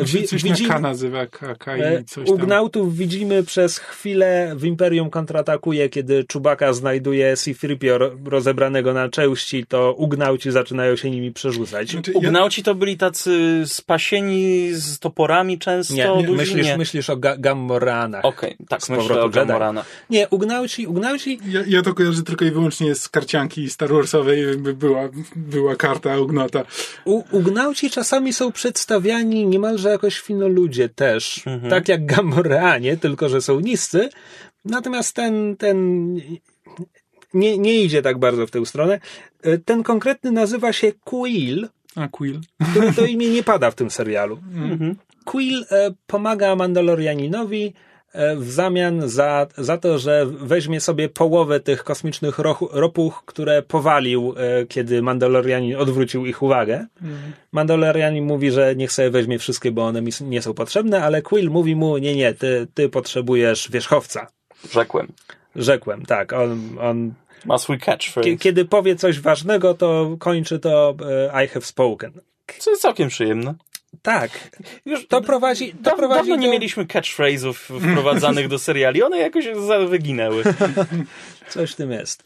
Wi- coś widzimy- na K nazywa, K, K E, i coś tam. Ugnautów widzimy przez chwilę w Imperium kontratakuje, kiedy Czubaka znajduje C-3PO ro- rozebranego na części, to Ugnauci zaczynają się nimi przerzucać. Znaczy, ja, Ugnauci to byli tacy spasieni z toporami często. Nie, nie myślisz, nie. myślisz o ga- Gammoranach. Okej, tak, Z myślę powrotu o Jedi. Gamorana. Nie, Ugnauci, Ugnauci ja, ja to kojarzę tylko i wyłącznie z karcianki Star Warsowej, jakby była, była karta Ugnota. U, Ugnauci czasami są przedstawiani niemalże jako świnoludzie też, Mhm. tak jak Gamorreanie, tylko że są niscy. Natomiast ten, ten nie, nie idzie tak bardzo w tę stronę. E, Ten konkretny nazywa się Quill, A, Quill. który to imię nie pada w tym serialu. Mhm. Quill e, pomaga Mandalorianinowi w zamian za, za to, że weźmie sobie połowę tych kosmicznych roch, ropuch, które powalił, e, kiedy Mandalorianin odwrócił ich uwagę. Mandalorianin mówi, że niech sobie weźmie wszystkie, bo one mi nie są potrzebne, ale Quill mówi mu, nie, nie, ty, ty potrzebujesz wierzchowca. Rzekłem. Rzekłem, tak. On, on, Ma swój catchphrase. kie- kiedy powie coś ważnego, to kończy to e, I have spoken. Co jest całkiem przyjemne. Tak. Już To prowadzi, to da, prowadzi dawno nie do... mieliśmy catchphrase'ów wprowadzanych do seriali. One jakoś wyginęły. Coś w tym jest.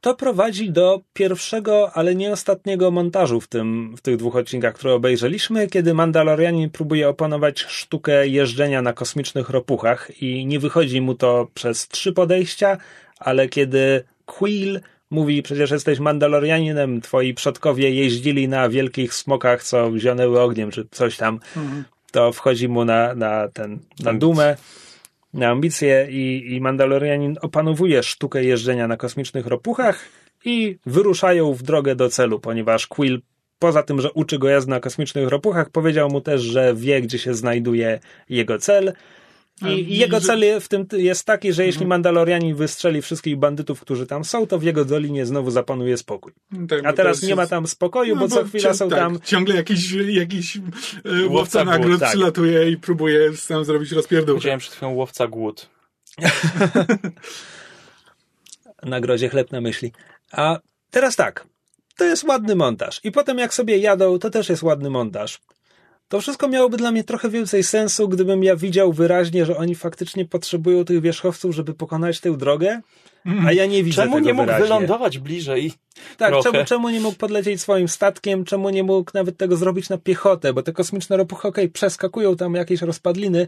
To prowadzi do pierwszego, ale nie ostatniego montażu w, tym, w tych dwóch odcinkach, które obejrzeliśmy, kiedy Mandalorianin próbuje opanować sztukę jeżdżenia na kosmicznych ropuchach i nie wychodzi mu to przez trzy podejścia, ale kiedy Quill mówi, przecież jesteś Mandalorianinem, twoi przodkowie jeździli na wielkich smokach, co zionęły ogniem, czy coś tam, to wchodzi mu na, na ten, na dumę na ambicje i, i Mandalorianin opanowuje sztukę jeżdżenia na kosmicznych ropuchach i wyruszają w drogę do celu, ponieważ Quill poza tym, że uczy go jazdy na kosmicznych ropuchach, powiedział mu też, że wie, gdzie się znajduje jego cel. I, i jego cel w tym jest taki, że jeśli Mandalorianin wystrzeli wszystkich bandytów, którzy tam są, to w jego dolinie znowu zapanuje spokój. Tak, A bo teraz nie ma tam spokoju, no bo co chwila są tak, tam Ciągle jakiś, jakiś e, łowca Łowca nagród głód, tak. przylatuje i próbuje sam zrobić rozpierdółkę. Powiedziałem przed chwilą łowca głód. nagrodzie chleb na myśli. A teraz tak, to jest ładny montaż. I potem jak sobie jadą, to też jest ładny montaż. To wszystko miałoby dla mnie trochę więcej sensu, gdybym ja widział wyraźnie, że oni faktycznie potrzebują tych wierzchowców, żeby pokonać tę drogę, a ja nie widzę Czemu tego nie mógł wyraźnie. wylądować bliżej? Tak, czemu, czemu nie mógł podlecieć swoim statkiem, czemu nie mógł nawet tego zrobić na piechotę, bo te kosmiczne ropuchy, okej, przeskakują tam jakieś rozpadliny,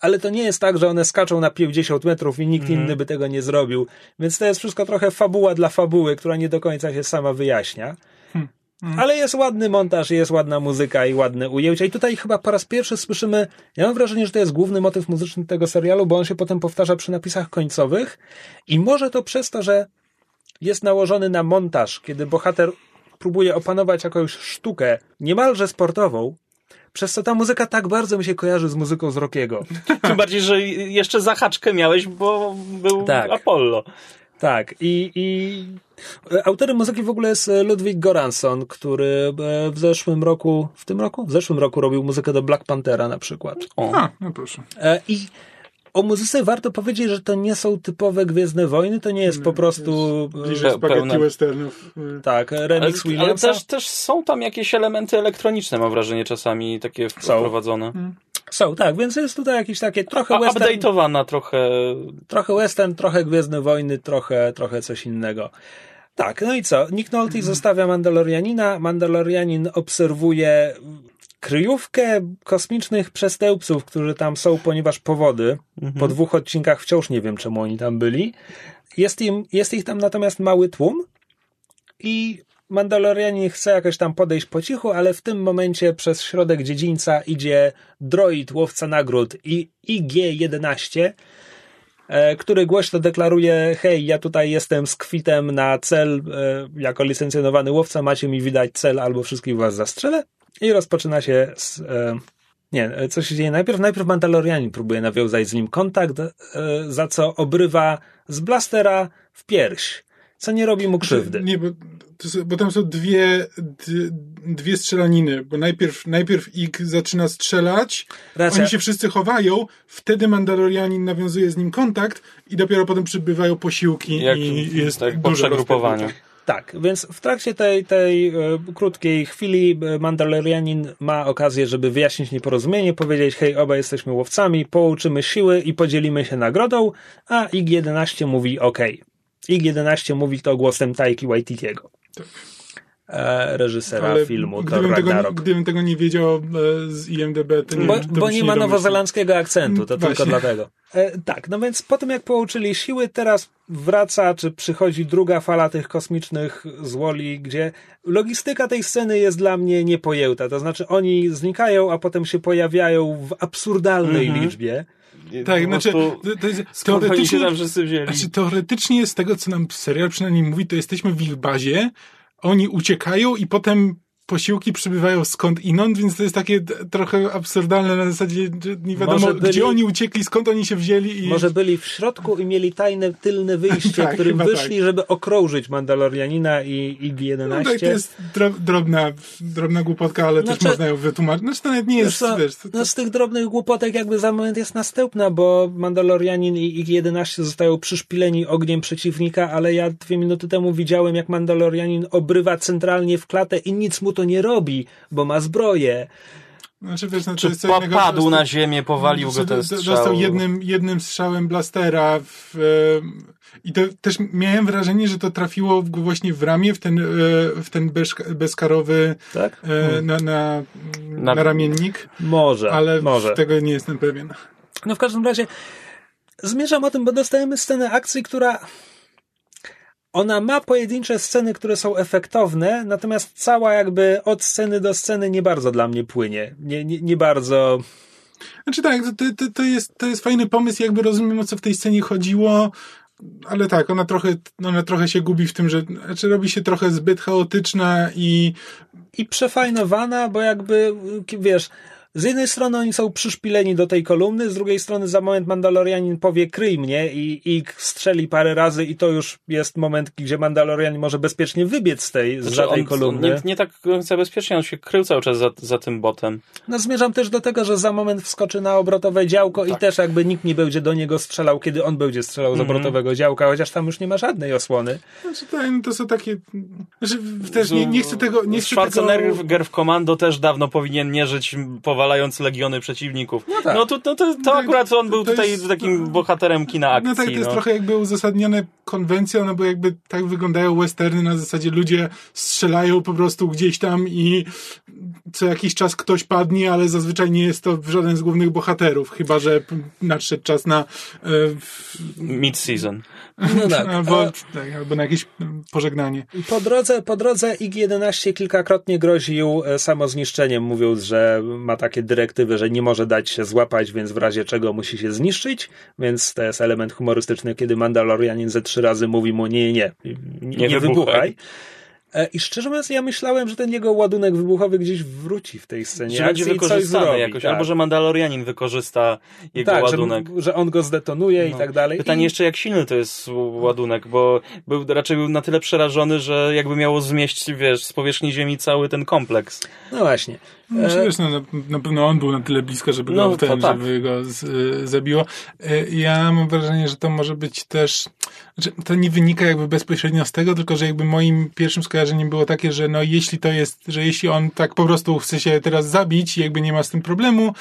ale to nie jest tak, że one skaczą na 50 metrów i nikt inny by tego nie zrobił. Więc to jest wszystko trochę fabuła dla fabuły, która nie do końca się sama wyjaśnia. Ale jest ładny montaż, jest ładna muzyka i ładne ujęcia. I tutaj chyba po raz pierwszy słyszymy, ja mam wrażenie, że to jest główny motyw muzyczny tego serialu, bo on się potem powtarza przy napisach końcowych. I może to przez to, że jest nałożony na montaż, kiedy bohater próbuje opanować jakąś sztukę niemalże sportową, przez co ta muzyka tak bardzo mi się kojarzy z muzyką z Rockiego. Tym bardziej, że jeszcze zahaczkę miałeś, bo był Tak. Apollo. Tak, i, i autorem muzyki w ogóle jest Ludwig Goransson, który e, w zeszłym roku, w tym roku? W zeszłym roku robił muzykę do Black Panthera na przykład. O. A, no proszę. E, I o muzyce warto powiedzieć, że to nie są typowe Gwiezdne Wojny, to nie jest po prostu e, Bliżej spaghetti pełne- westernów. e, tak, Ale, remix ale Williamsa. też, też są tam jakieś elementy elektroniczne, mam wrażenie, czasami takie wprowadzone. Są, tak, więc jest tutaj jakieś takie trochę western, update'owana trochę. trochę western, trochę Gwiezdne Wojny, trochę, trochę coś innego. Tak, no i co? Nick Nolte zostawia Mandalorianina, Mandalorianin obserwuje kryjówkę kosmicznych przestępców, którzy tam są, ponieważ powody. Po dwóch odcinkach wciąż nie wiem, czemu oni tam byli. Jest, im, jest ich tam natomiast mały tłum i Mandalorianin chce jakoś tam podejść po cichu, ale w tym momencie przez środek dziedzińca idzie droid, łowca nagród i IG-11, e, który głośno deklaruje, hej, ja tutaj jestem z kwitem na cel, e, jako licencjonowany łowca, macie mi widać cel albo wszystkich was zastrzelę. I rozpoczyna się z, e, nie, co się dzieje najpierw? Najpierw Mandalorianin próbuje nawiązać z nim kontakt, za co obrywa z blastera w pierś, co nie robi mu krzywdy. Nie, bo, są, bo tam są dwie, dwie strzelaniny, bo najpierw, najpierw Ig zaczyna strzelać, Racja. oni się wszyscy chowają, wtedy Mandalorianin nawiązuje z nim kontakt i dopiero potem przybywają posiłki Jak, i jest tak, duże rozpierdolenie. Tak, więc w trakcie tej, tej e, krótkiej chwili e, Mandalorianin ma okazję, żeby wyjaśnić nieporozumienie, powiedzieć, hej, obaj jesteśmy łowcami, połączymy siły i podzielimy się nagrodą, a IG-11 mówi ok. IG-11 mówi to głosem Taiki Waititiego. E, reżysera Ale filmu Thor gdybym tego, nie- Ragnarok. gdybym tego nie wiedział e, z IMDB, to nie Bo, to bo nie ma nowozelandzkiego akcentu, to Mm, tylko właśnie. dlatego. E, tak, no więc po tym jak połączyli siły, teraz wraca, czy przychodzi druga fala tych kosmicznych złoli, gdzie logistyka tej sceny jest dla mnie niepojęta. To znaczy oni znikają, a potem się pojawiają w absurdalnej Mhm. liczbie. Tak, znaczy, to, to jest, oni się teoretycznie, tam wszyscy wzięli? znaczy, teoretycznie z tego, co nam serial przynajmniej mówi, to jesteśmy w ich bazie, oni uciekają i potem posiłki przybywają skąd inąd, więc to jest takie trochę absurdalne na zasadzie, że nie wiadomo, byli- gdzie oni uciekli, skąd oni się wzięli i... Może byli w środku i mieli tajne tylne wyjście, Tak, którym wyszli, żeby okrążyć Mandalorianina i IG-11. No tak, to jest dro, drobna, drobna głupotka, ale Znaczy- też można ją wytłumaczyć. Znaczy to nawet nie jest, co, wiesz, to, to, no z tych drobnych głupotek jakby za moment jest następna, bo Mandalorianin i IG-11 zostają przyszpileni ogniem przeciwnika, ale ja dwie minuty temu widziałem, jak Mandalorianin obrywa centralnie w klatę i nic mu to nie robi, bo ma zbroję. znaczy, wiesz, no, to Czy prostu- na ziemię, powalił go Znaczy, ten do- strzał. Dostał jednym, jednym strzałem blastera w, e, i to też miałem wrażenie, że to trafiło w, właśnie w ramię, w ten, e, w ten bez, bezkarowy Tak? e, na, na, na, Na- ramiennik, Może, ale może. tego nie jestem pewien. No w każdym razie zmierzam o tym, bo dostajemy scenę akcji, która ona ma pojedyncze sceny, które są efektowne, natomiast cała jakby od sceny do sceny nie bardzo dla mnie płynie. Nie, nie, nie bardzo Znaczy tak, to, to, to, jest, to jest fajny pomysł, jakby rozumiem o co w tej scenie chodziło, ale tak, ona trochę, ona trochę się gubi w tym, że znaczy robi się trochę zbyt chaotyczna i I przefajnowana, bo jakby, wiesz, z jednej strony oni są przyszpileni do tej kolumny, z drugiej strony za moment Mandalorianin powie kryj mnie i, i strzeli parę razy i to już jest moment, gdzie Mandalorianin może bezpiecznie wybiec z tej, Znaczy za tej on, kolumny. Nie, nie tak końca bezpiecznie, on się krył cały czas za, za tym botem. No zmierzam też do tego, że za moment wskoczy na obrotowe działko Tak. i też jakby nikt nie będzie do niego strzelał, kiedy on będzie strzelał z Mhm. obrotowego działka, chociaż tam już nie ma żadnej osłony. znaczy, to są takie, znaczy, też nie, nie chcę tego, nie chcę tego... Schwarzenegger w Komando też dawno powinien nie żyć, powalając legiony przeciwników. No, tak. to, to, to, to To- akurat on był tutaj jest- takim bohaterem kina akcji. No tak, to jest trochę jakby uzasadnione konwencją, no bo jakby tak wyglądają westerny na zasadzie ludzie strzelają po prostu gdzieś tam i co jakiś czas ktoś padnie, ale zazwyczaj nie jest to żaden z głównych bohaterów, chyba że nadszedł czas na e, Mid-season. No tak. albo, a- tak, albo na jakieś mm, pożegnanie. Po drodze, po drodze IG-11 kilkakrotnie groził e, samozniszczeniem, mówiąc, że ma takie dyrektywy, że nie może dać się złapać, więc w razie czego musi się zniszczyć, więc to jest element humorystyczny, kiedy Mandalorianin ze trzy razy mówi mu nie, nie, nie, nie, Nie wybuchaj. wybuchaj. E, I szczerze mówiąc, ja myślałem, że ten jego ładunek wybuchowy gdzieś wróci w tej scenie Że będzie i wykorzystany zrobi. jakoś, tak. albo że Mandalorianin wykorzysta jego tak, ładunek. Że, że on go zdetonuje i No. tak dalej. Pytanie I- jeszcze, jak silny to jest ładunek, bo był, raczej był na tyle przerażony, że jakby miało zmieścić, wiesz, z powierzchni ziemi cały ten kompleks. No właśnie. No, E, wiesz, no, na, pewno on był na tyle blisko, żeby No, go, ten, tak. żeby go z, y, zabiło. Y, Ja mam wrażenie, że to może być też, że to nie wynika jakby bezpośrednio z tego, tylko że jakby moim pierwszym skojarzeniem było takie, że no jeśli to jest, że jeśli on tak po prostu chce się teraz zabić i jakby nie ma z tym problemu,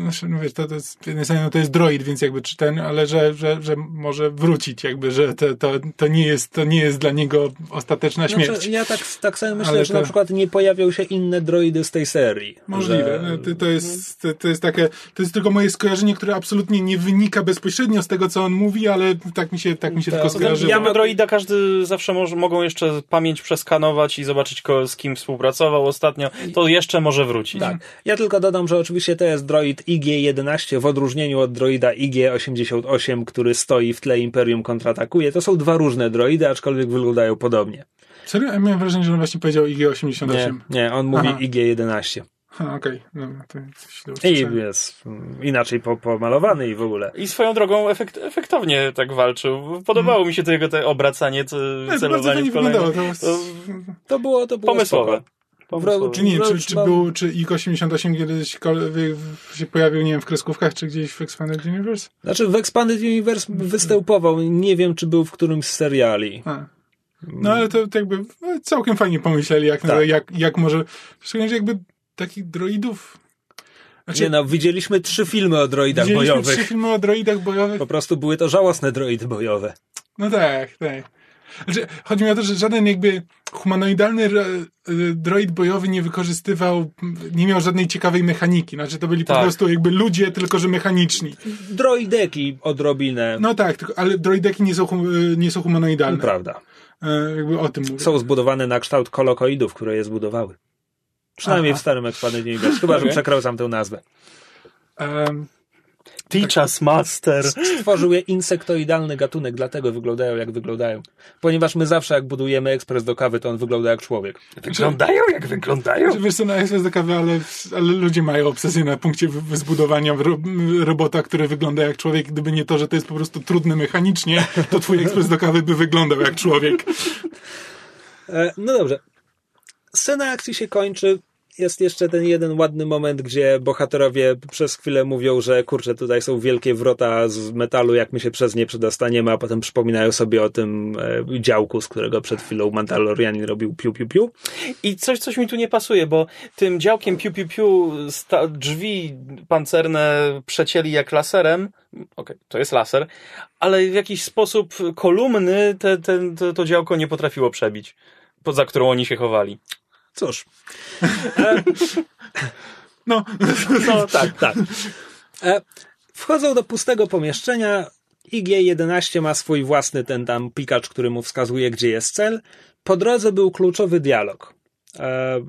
znaczy, no wiesz, to, to jest, z jednej strony no to jest droid, więc jakby czy ten, ale że, że, że może wrócić jakby, że to, to, to nie jest, to nie jest dla niego ostateczna śmierć. Znaczy, ja tak, tak sobie myślę, Ale że to- na przykład nie pojawią się inne droidy z tej serii. Możliwe. Że... No, To, to, jest, to, to jest takie, to jest tylko moje skojarzenie, które absolutnie nie wynika bezpośrednio z tego, co on mówi, ale tak mi się, tak mi się To- tylko skojarzyło. ja Ja mam- droida każdy zawsze może, mogą jeszcze pamięć przeskanować i zobaczyć, ko, z kim współpracował ostatnio. To jeszcze może wrócić. Tak. Ja tylko dodam, że oczywiście to jest droid IG-11 w odróżnieniu od droida IG-88, który stoi w tle Imperium kontratakuje. To są dwa różne droidy, aczkolwiek wyglądają podobnie. Serio? Ja miałem wrażenie, że on właśnie powiedział Nie, IG-88. nie on mówi Aha. IG-11. Ha, okej. Dobra, to źle I jest inaczej po, pomalowany i w ogóle. I swoją drogą efekt, efektownie tak walczył. Podobało mi się to jego te obracanie, co, Nie, to bardzo celowanie w kolejne. To, To To było, to było pomysłowe. spoko. Pomysłowe. czy nie, czy, czy, był, czy IG-88 kiedyś się pojawił, nie wiem, w kreskówkach, czy gdzieś w Expanded Universe? Znaczy w Expanded Universe występował, nie wiem czy był w którymś z seriali. A. No ale to, to jakby no, całkiem fajnie pomyśleli, jak, Tak. jak, jak może, szczególnie, że jakby takich droidów... Znaczy, Nie no, widzieliśmy trzy filmy o droidach widzieliśmy bojowych. trzy filmy o droidach bojowych, Po prostu były to żałosne droidy bojowe. No tak, tak. Znaczy, chodzi mi o to, że żaden jakby humanoidalny y, droid bojowy nie wykorzystywał, nie miał żadnej ciekawej mechaniki. Znaczy, to byli po Tak. prostu jakby ludzie, tylko że mechaniczni. Droideki odrobinę. No tak, tylko, ale droideki nie są, y, nie są humanoidalne. Prawda. E, jakby o tym mówię. Są zbudowane na kształt kolokoidów, które je zbudowały. Przynajmniej Aha. w starym Expanded Universe. Chyba, że Okej. przekręcam tę nazwę. Em, Teach us, master. Stworzył je insektoidalny gatunek, dlatego wyglądają jak wyglądają. Ponieważ my zawsze jak budujemy ekspres do kawy, to on wygląda jak człowiek. Wyglądają jak wyglądają. Wiesz co, na ekspres do kawy, ale, ale ludzie mają obsesję na punkcie zbudowania ro, robota, który wygląda jak człowiek. Gdyby nie to, że to jest po prostu trudne mechanicznie, to twój ekspres do kawy by wyglądał jak człowiek. E, no dobrze. Scena akcji się kończy. Jest jeszcze ten jeden ładny moment, gdzie bohaterowie przez chwilę mówią, że kurczę, tutaj są wielkie wrota z metalu, jak my się przez nie przedostaniemy, a potem przypominają sobie o tym e, działku, z którego przed chwilą Mandalorianin robił piu piu piu. I coś, coś mi tu nie pasuje, bo tym działkiem piu piu piu drzwi pancerne przecięli jak laserem. Okej, to jest laser, ale w jakiś sposób kolumny te, te, to, to działko nie potrafiło przebić, poza którą oni się chowali. Cóż, No, no tak, tak. E, wchodzą do pustego pomieszczenia. IG-11 ma swój własny ten tam pikacz, który mu wskazuje, gdzie jest cel. Po drodze był kluczowy dialog. e,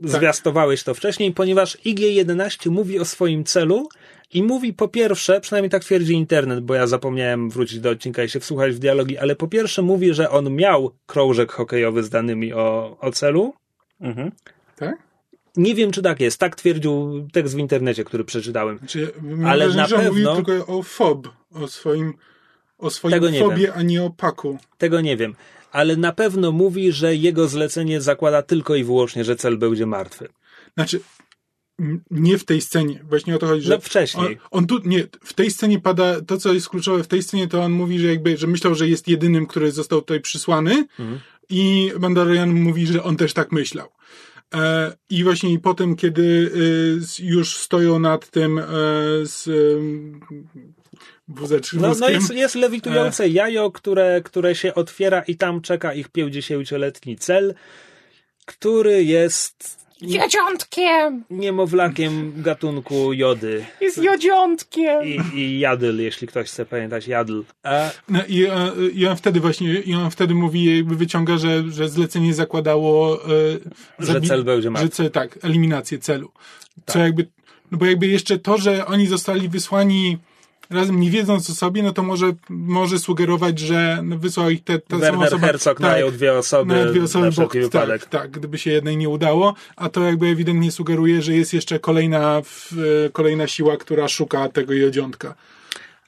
zwiastowałeś to wcześniej, ponieważ IG-11 mówi o swoim celu i mówi po pierwsze, przynajmniej tak twierdzi internet, bo ja zapomniałem wrócić do odcinka i się wsłuchać w dialogi, ale po pierwsze mówi, że on miał krążek hokejowy z danymi o, o celu. Mhm. Tak? Nie wiem, czy tak jest. Tak twierdził tekst w internecie, który przeczytałem. Znaczy, Ale wrażenie, na że pewno- tylko o fob, o swoim, o swoim Tego nie fobie, wiem. a nie o paku. Tego nie wiem. Ale na pewno mówi, że jego zlecenie zakłada tylko i wyłącznie, że cel będzie martwy. Znaczy, nie w tej scenie. Właśnie o to chodzi, że... No wcześniej. On, on tu, nie, w tej scenie pada, to co jest kluczowe w tej scenie, to on mówi, że jakby, że myślał, że jest jedynym, który został tutaj przysłany Mhm. i Mandalorian mówi, że on też tak myślał. E, I właśnie i potem, kiedy y, już stoją nad tym e, z y, wózeczkiem, No, no jest, jest lewitujące jajo, które, które się otwiera i tam czeka ich 50-letni cel, który jest Jedziątkiem! niemowlakiem gatunku jody Jest jodziątkiem! i, i jadyl, jeśli ktoś chce pamiętać jadl. A, No i, e, i on wtedy właśnie, i on wtedy mówi, jakby wyciąga, że, że zlecenie zakładało, e, Że cel będzie że martwy. cel, tak, eliminację celu. Co jakby, no bo jakby jeszcze to, że oni zostali wysłani razem nie wiedząc o sobie, no to może, może sugerować, że no, wysłał ich te, ta sama Werner osoba. Herzog tak, dwie osoby, na dwie osoby, na bo, wszelki wypadek. tak, tak, gdyby się jednej nie udało, a to jakby ewidentnie sugeruje, że jest jeszcze kolejna, w, kolejna siła, która szuka tego jedziątka.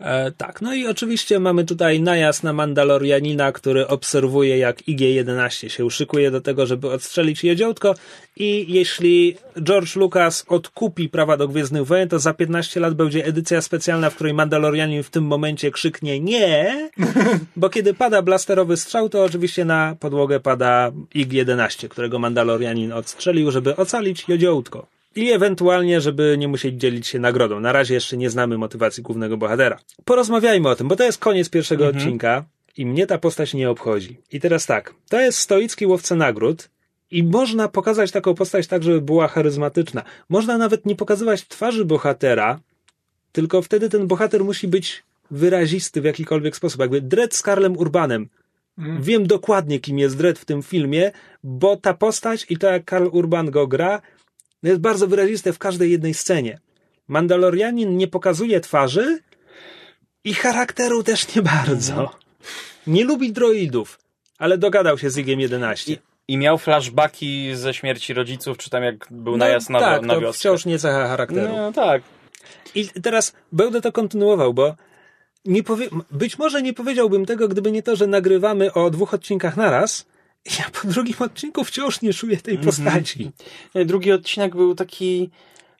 E, tak, no i oczywiście mamy tutaj najazd na Mandalorianina, który obserwuje jak IG-11 się uszykuje do tego, żeby odstrzelić jedziątko i jeśli George Lucas odkupi prawa do Gwiezdnych Wojen, to za 15 lat będzie edycja specjalna, w której Mandalorianin w tym momencie krzyknie nie, bo kiedy pada blasterowy strzał, to oczywiście na podłogę pada IG-11, którego Mandalorianin odstrzelił, żeby ocalić jedziątko. I ewentualnie, żeby nie musieć dzielić się nagrodą. Na razie jeszcze nie znamy motywacji głównego bohatera. Porozmawiajmy o tym, bo to jest koniec pierwszego odcinka i mnie ta postać nie obchodzi. I teraz tak, to jest stoicki łowca nagród i można pokazać taką postać tak, żeby była charyzmatyczna. Można nawet nie pokazywać twarzy bohatera, tylko wtedy ten bohater musi być wyrazisty w jakikolwiek sposób. Jakby Dredd z Karlem Urbanem. Wiem dokładnie, kim jest Dredd w tym filmie, bo ta postać i to, jak Karl Urban go gra, no jest bardzo wyraziste w każdej jednej scenie. Mandalorianin nie pokazuje twarzy i charakteru też nie bardzo. Nie lubi droidów, ale dogadał się z Igiem 11. I, I miał flashbacki ze śmierci rodziców, czy tam jak był No, najazd na, tak, na to wioskę. wciąż nie cecha charakteru. No tak. I teraz będę to kontynuował, bo nie powie... być może nie powiedziałbym tego, gdyby nie to, że nagrywamy o dwóch odcinkach naraz. Ja po drugim odcinku wciąż nie czuję tej postaci. Nie, Drugi odcinek był taki...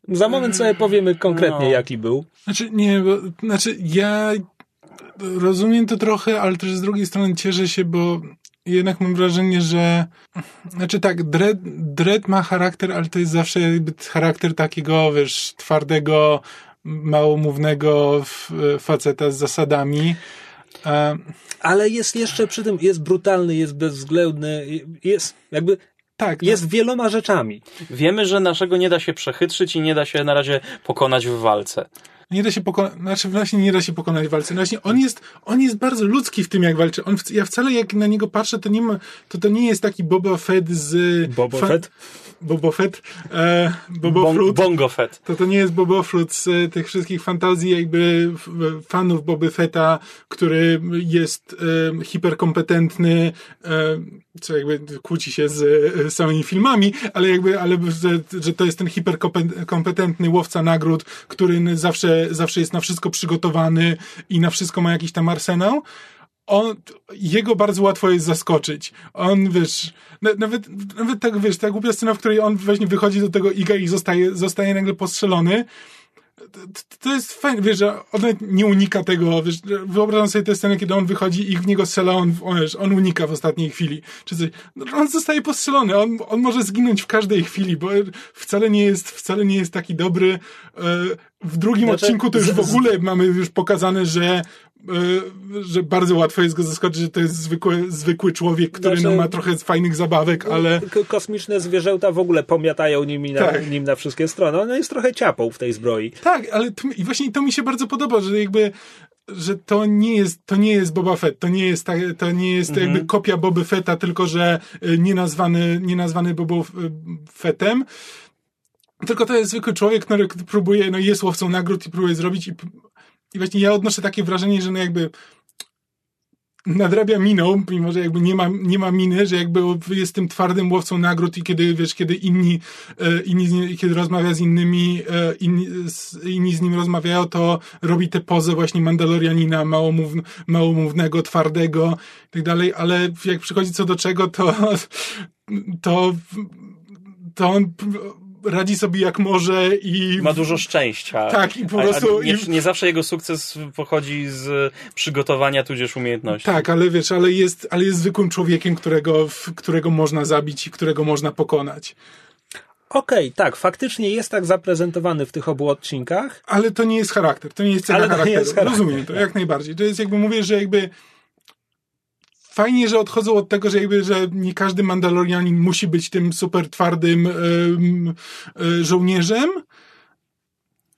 Za moment sobie powiemy konkretnie, No. jaki był. Znaczy, nie, bo, znaczy ja rozumiem to trochę, ale też z drugiej strony cieszę się, bo jednak mam wrażenie, że znaczy tak, Dread, Dread ma charakter, ale to jest zawsze jakby charakter takiego, wiesz, twardego, małomównego faceta z zasadami. E, Ale jest jeszcze przy tym, jest brutalny, jest bezwzględny, jest jakby, tak, jest wieloma rzeczami. Wiemy, że naszego nie da się przechytrzyć i nie da się na razie pokonać w walce. Nie da się pokonać, znaczy właśnie nie da się pokonać walce. No Właśnie on jest, on jest bardzo ludzki w tym, jak walczy. On, ja wcale jak na niego patrzę, to nie ma, to to nie jest taki Boba Fett z... Boba fa- Fett? Boba Fett, e, Boba Bon, Fruit. bongo Fett. To to nie jest Boba Fruit z e, tych wszystkich fantazji jakby f- fanów Boby Fetta, który jest e, hiperkompetentny, e, co jakby kłóci się z e, samymi filmami, ale jakby, ale że, że to jest ten hiperkompetentny łowca nagród, który n- zawsze, jest na wszystko przygotowany i na wszystko ma jakiś tam arsenał. On, jego bardzo łatwo jest zaskoczyć. On, wiesz, na, nawet, nawet tak, wiesz, ta głupia scena, w której on właśnie wychodzi do tego Iga i zostaje, zostaje nagle postrzelony, to, jest fajne, wiesz, że on nie unika tego, wiesz, wyobrażam sobie tę scenę, kiedy on wychodzi i w niego strzela, on, on, on unika w ostatniej chwili, czy coś. No, on zostaje postrzelony, on, on może zginąć w każdej chwili, bo wcale nie jest, wcale nie jest taki dobry. E, W drugim Znaczy, odcinku to już w ogóle mamy już pokazane, że że bardzo łatwo jest go zaskoczyć, że to jest zwykły, zwykły człowiek, który Znaczy- no, ma trochę fajnych zabawek, ale K- Kosmiczne zwierzęta w ogóle pomiatają nimi na, Tak. nim na wszystkie strony. On jest trochę ciapą w tej zbroi. Tak, ale to, i właśnie to mi się bardzo podoba, że jakby że to nie jest, to nie jest Boba Fett, to nie jest, to nie jest Mhm. jakby kopia Boby Fetta, tylko że y, nie nazwany, nie nazwany Bobą y, Fettem. Tylko to jest zwykły człowiek, który próbuje, no jest łowcą nagród i próbuje zrobić i, i właśnie ja odnoszę takie wrażenie, że no jakby nadrabia miną, mimo że jakby nie ma, nie ma miny, że jakby jest tym twardym łowcą nagród i kiedy, wiesz, kiedy inni, e, inni kiedy rozmawia z innymi, e, inni, z, inni z nim rozmawiają, to robi te pozy właśnie Mandalorianina, małomów, małomównego, twardego i tak dalej, ale jak przychodzi co do czego, to, to, to on radzi sobie jak może i Ma dużo szczęścia. Tak, i po A- a prostu- Nie, nie zawsze jego sukces pochodzi z przygotowania tudzież umiejętności. Tak, ale wiesz, ale jest, ale jest zwykłym człowiekiem, którego, którego można zabić i którego można pokonać. Okej, tak, faktycznie jest tak zaprezentowany w tych obu odcinkach. Ale to nie jest charakter, to nie jest cecha Ale charakteru. jest charakter. Rozumiem to, jak najbardziej. To jest jakby, mówię, że jakby fajnie, że odchodzą od tego, że jakby, że nie każdy Mandalorianin musi być tym super twardym em, e, żołnierzem,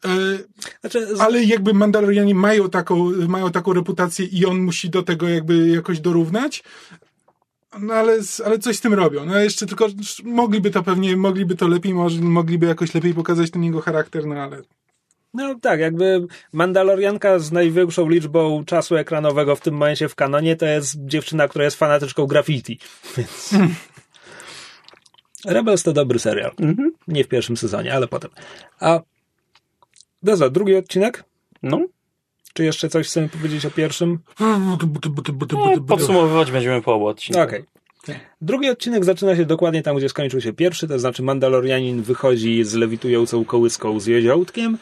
E, Znaczy, ale jakby Mandalorianie mają taką, mają taką reputację i on musi do tego jakby jakoś dorównać. No ale, ale coś z tym robią. No jeszcze tylko mogliby to pewnie, mogliby to lepiej, mogliby jakoś lepiej pokazać ten jego charakter, no ale No tak, jakby Mandalorianka z największą liczbą czasu ekranowego w tym momencie w kanonie to jest dziewczyna, która jest fanatyczką graffiti. Więc... Rebels to dobry serial. Nie w pierwszym sezonie, ale potem. A Dobra, drugi odcinek? No, Czy jeszcze coś chcemy powiedzieć o pierwszym? no, podsumowywać będziemy po obu odcinkach. Okej. Drugi odcinek zaczyna się dokładnie tam, gdzie skończył się pierwszy, to znaczy Mandalorianin wychodzi z lewitującą kołyską z jeziołtkiem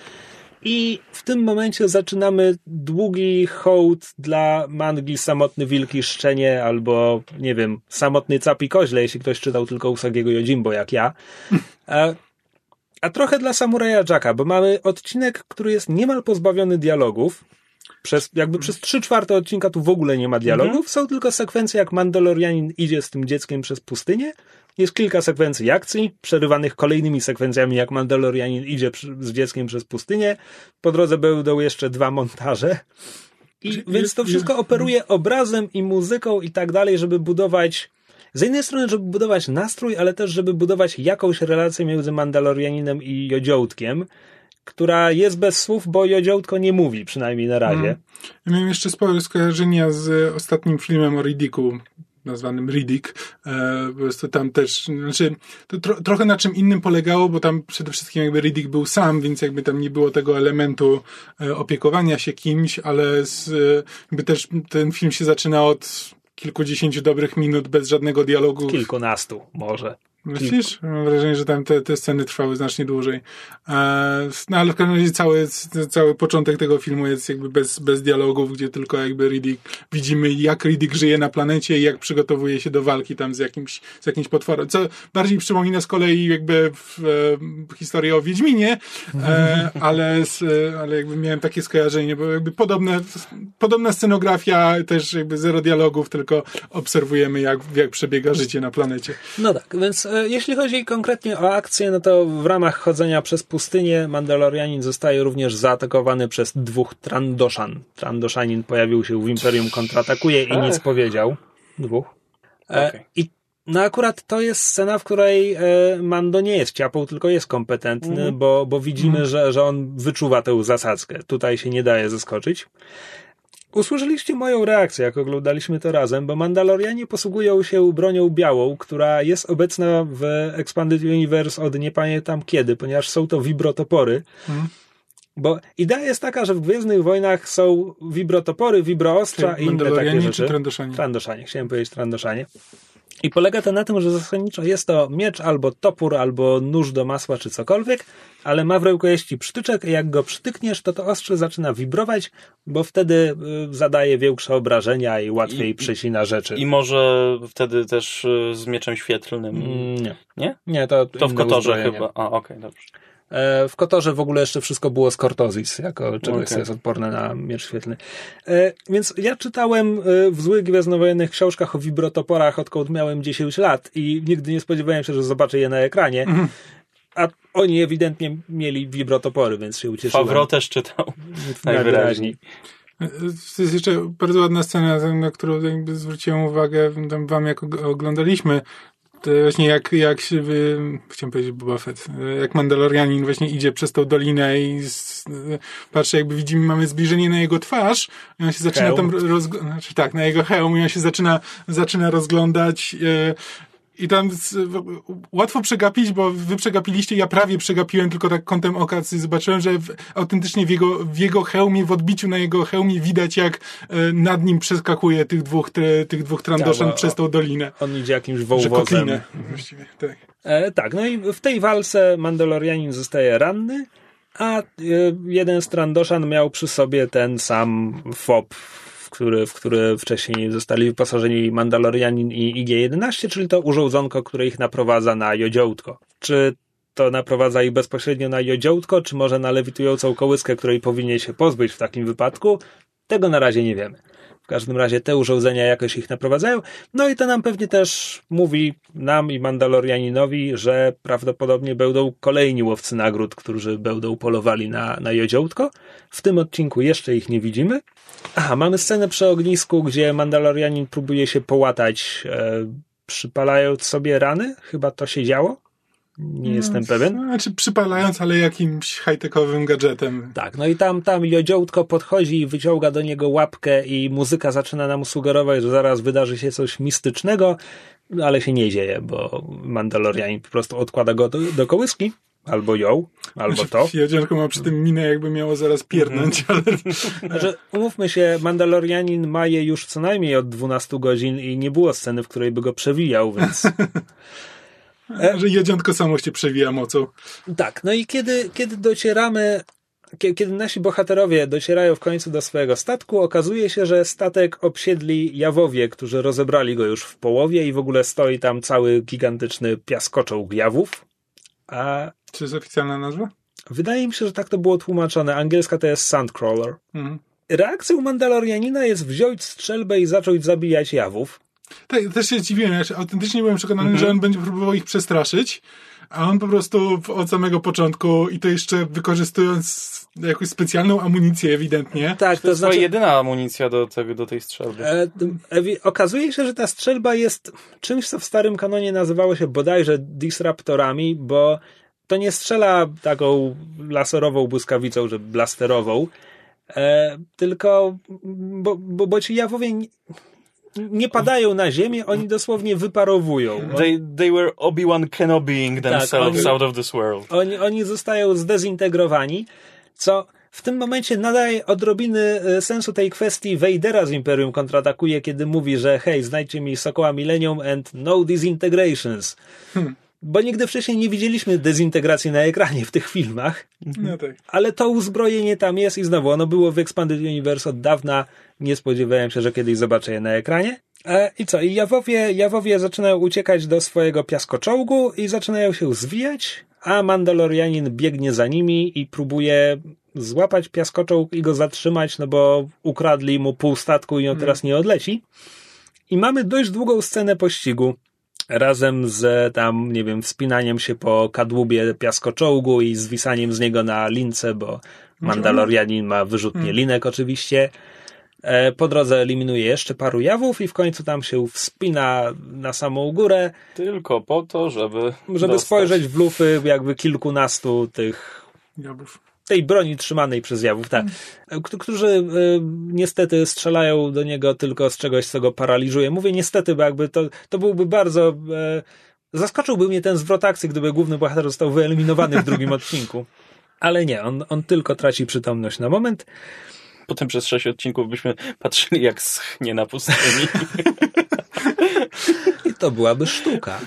i w tym momencie zaczynamy długi hołd dla mangi Samotny Wilki Szczenie albo, nie wiem, Samotny Capi Koźle, jeśli ktoś czytał tylko Usagiego Yojimbo jak ja. A, a trochę dla Samuraja Jacka, bo mamy odcinek, który jest niemal pozbawiony dialogów, przez, jakby przez trzy czwarte odcinka tu w ogóle nie ma dialogów, są tylko sekwencje, jak Mandalorianin idzie z tym dzieckiem przez pustynię. Jest kilka sekwencji akcji, przerywanych kolejnymi sekwencjami, jak Mandalorianin idzie z dzieckiem przez pustynię. Po drodze będą jeszcze dwa montaże. I, więc to wszystko operuje obrazem i muzyką i tak dalej, żeby budować z jednej strony, żeby budować nastrój, ale też, żeby budować jakąś relację między Mandalorianinem i Jodziołtkiem, która jest bez słów, bo Jodziołtko nie mówi, przynajmniej na razie. Ja miałem jeszcze spore skojarzenia z ostatnim filmem o Riddicku, nazwanym Riddick. E, po prostu tam też, znaczy, to tro, trochę na czym innym polegało, bo tam przede wszystkim jakby Riddick był sam, więc jakby tam nie było tego elementu e, opiekowania się kimś, ale z, e, jakby też ten film się zaczyna od kilkudziesięciu dobrych minut bez żadnego dialogu. Kilkunastu może. Myślisz? Mam wrażenie, że tam te, te sceny trwały znacznie dłużej. E, no ale w każdym razie cały, cały początek tego filmu jest jakby bez, bez dialogów, gdzie tylko jakby Riddick, widzimy jak Riddick żyje na planecie i jak przygotowuje się do walki tam z jakimś, z jakimś potworem. Co bardziej przypomina z kolei jakby w, e, historię o Wiedźminie, e, ale, z, ale jakby miałem takie skojarzenie, bo jakby podobne, podobna scenografia, też jakby zero dialogów, tylko obserwujemy jak, jak przebiega życie na planecie. No tak, więc e, jeśli chodzi konkretnie o akcję, no to w ramach chodzenia przez pustynię Mandalorianin zostaje również zaatakowany przez dwóch Trandoszan. Trandoszanin pojawił się w Imperium kontratakuje i nic powiedział. Dwóch. E, Okej. I no akurat to jest scena, w której e, Mando nie jest ciapą, tylko jest kompetentny, bo, bo widzimy, że, że on wyczuwa tę zasadzkę. Tutaj się nie daje zaskoczyć. Usłyszeliście moją reakcję, jak oglądaliśmy to razem, bo Mandalorianie posługują się bronią białą, która jest obecna w Expanded Universe od nie pamiętam kiedy, ponieważ są to wibrotopory. Bo idea jest taka, że w Gwiezdnych Wojnach są wibrotopory, wibroostrza i inne takie Mandalorianie rzeczy. czy Trandoszanie? Trandoszanie, chciałem powiedzieć Trandoszanie. I polega to na tym, że zasadniczo jest to miecz albo topór, albo nóż do masła, czy cokolwiek, ale ma w rękojeści psztyczek i jak go przytykniesz, to to ostrze zaczyna wibrować, bo wtedy y, zadaje większe obrażenia i łatwiej I- przecina rzeczy. I może wtedy też y, z mieczem świetlnym. Mm, nie. Nie? Nie, to, To w Kotorze uzbrojenie. chyba. A, okej, dobrze. E, W Kotorze w ogóle jeszcze wszystko było z Cortozis, jako czegoś, Okej. co jest odporne na miecz świetlny. E, Więc ja czytałem e, w złych gwiezdnowojennych książkach o wibrotoporach, odkąd miałem 10 lat i nigdy nie spodziewałem się, że zobaczę je na ekranie. A oni ewidentnie mieli wibrotopory, więc się ucieszyłem. Favro też czytał. najwyraźniej. To jest jeszcze bardzo ładna scena, na którą jakby zwróciłem uwagę wam, jak og- oglądaliśmy. To właśnie jak, jak się, wy, chciałem powiedzieć Boba Fett, jak Mandalorianin właśnie idzie przez tą dolinę i z, patrzę, jakby widzimy, mamy zbliżenie na jego twarz i on się zaczyna Hełm. tam rozg- znaczy tak, na jego hełm i on się zaczyna, zaczyna rozglądać e, i tam z, w- łatwo przegapić, bo wy przegapiliście, ja prawie przegapiłem, tylko tak kątem oka zobaczyłem, że w, autentycznie w jego, w jego hełmie, w odbiciu na jego hełmie widać, jak e, nad nim przeskakuje tych dwóch, tre, tych dwóch trandoszan przez tą dolinę. On idzie jakimś wołwozem. kotlinę właściwie, tak. E, tak, no i w tej walce Mandalorianin zostaje ranny, a e, jeden z Trandoszan miał przy sobie ten sam FOB, który, w który wcześniej zostali wyposażeni Mandalorianin i IG-11, czyli to urządzonko, które ich naprowadza na jodziołtko. Czy to naprowadza ich bezpośrednio na jodziołtko, czy może na lewitującą kołyskę, której powinien się pozbyć w takim wypadku? Tego na razie nie wiemy. W każdym razie te urządzenia jakoś ich naprowadzają. No i to nam pewnie też mówi nam i Mandalorianinowi, że prawdopodobnie będą kolejni łowcy nagród, którzy będą polowali na, na jodziołtko. W tym odcinku jeszcze ich nie widzimy. Aha, mamy scenę przy ognisku, gdzie Mandalorianin próbuje się połatać, e, przypalając sobie rany. Chyba to się działo. Nie jestem pewien. Znaczy przypalając, ale jakimś high-techowym gadżetem. Tak, no i tam, tam Jodziołtko podchodzi i wyciąga do niego łapkę i muzyka zaczyna nam sugerować, że zaraz wydarzy się coś mistycznego, no ale się nie dzieje, bo Mandalorianin po prostu odkłada go do, do kołyski, albo ją, albo to. Jodzianko ma przy tym minę, jakby miało zaraz piernąć, ale Znaczy, umówmy się, Mandalorianin ma je już co najmniej od 12 godzin i nie było sceny, w której by go przewijał, więc że jodziątko samo się przewija mocą. Tak, no i kiedy, kiedy docieramy, kie- kiedy nasi bohaterowie docierają w końcu do swojego statku, okazuje się, że statek obsiedli jawowie, którzy rozebrali go już w połowie i w ogóle stoi tam cały gigantyczny piaskoczołg jawów. A Czy to jest oficjalna nazwa? wydaje mi się, że tak to było tłumaczone. Angielska to jest Sandcrawler. Mhm. Reakcją Mandalorianina jest wziąć strzelbę i zacząć zabijać jawów. Tak, też się dziwiłem. Ja się autentycznie byłem przekonany, że on będzie próbował ich przestraszyć, a on po prostu od samego początku i to jeszcze wykorzystując jakąś specjalną amunicję ewidentnie. Tak, To to jest znaczy... jedyna amunicja do, tego, do tej strzelby. E, ewi- okazuje się, że ta strzelba jest czymś, co w starym kanonie nazywało się bodajże disruptorami, bo to nie strzela taką laserową błyskawicą, że blasterową, e, tylko bo, bo, bo ci jawowie nie, padają na ziemię, oni dosłownie wyparowują. They, they were Obi-Wan Kenobiing themselves oni- out of this world. Oni, oni zostają zdezintegrowani, co w tym momencie nadaje odrobiny e, sensu tej kwestii Vadera z Imperium kontratakuje, kiedy mówi, że hej, znajdźcie mi Sokoła Millennium and no disintegrations. Bo nigdy wcześniej nie widzieliśmy dezintegracji na ekranie w tych filmach, No tak. ale to uzbrojenie tam jest i znowu ono było w Expanded Universe od dawna. Nie spodziewałem się, że kiedyś zobaczę je na ekranie. E, I co? I jawowie, jawowie zaczynają uciekać do swojego piaskoczołgu i zaczynają się zwijać, a Mandalorianin biegnie za nimi i próbuje złapać piaskoczołg i go zatrzymać, no bo ukradli mu pół statku i on teraz nie odleci. I mamy dość długą scenę pościgu. Razem z tam, nie wiem, wspinaniem się po kadłubie piaskoczołgu i zwisaniem z niego na lince, bo Mandalorianin ma wyrzutnie linek oczywiście. E, Po drodze eliminuje jeszcze paru jawów i w końcu tam się wspina na samą górę, Tylko po to, żeby. żeby dostać. spojrzeć w lufy jakby kilkunastu tych Jabłów. Tej broni trzymanej przez jawów, tak. K- Którzy y, niestety strzelają do niego tylko z czegoś, co go paraliżuje. Mówię niestety, bo jakby to, to byłby bardzo. E, zaskoczyłby mnie ten zwrot akcji, gdyby główny bohater został wyeliminowany w drugim odcinku. Ale nie, on, on tylko traci przytomność na moment. Potem przez sześć odcinków byśmy patrzyli, jak schnie na pustyni. I to byłaby sztuka.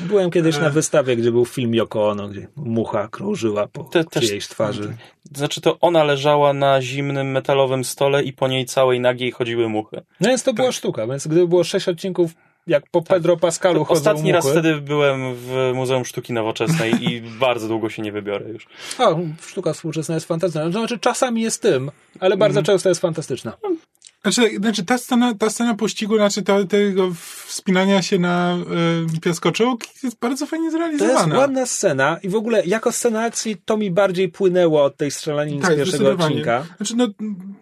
Byłem kiedyś na wystawie, gdzie był film Yoko Ono, gdzie mucha krążyła po Te- czyjejś twarzy. Znaczy, to ona leżała na zimnym metalowym stole i po niej całej nagiej chodziły muchy. No więc to była sztuka, więc gdyby było sześć odcinków, jak po Pedro Pascalu To chodzą ostatni raz wtedy byłem w Muzeum Sztuki Nowoczesnej i bardzo długo się nie wybiorę już. O, sztuka współczesna jest fantastyczna. Znaczy, czasami jest tym, ale bardzo Mhm. często jest fantastyczna. Znaczy, znaczy ta, scena, ta scena pościgu, znaczy to, tego wspinania się na y, piaskoczołg jest bardzo fajnie To jest zrealizowana. ładna scena i w ogóle jako scena akcji to mi bardziej płynęło od tej strzelaniny z Tak, pierwszego zdecydowanie. odcinka. Znaczy, no,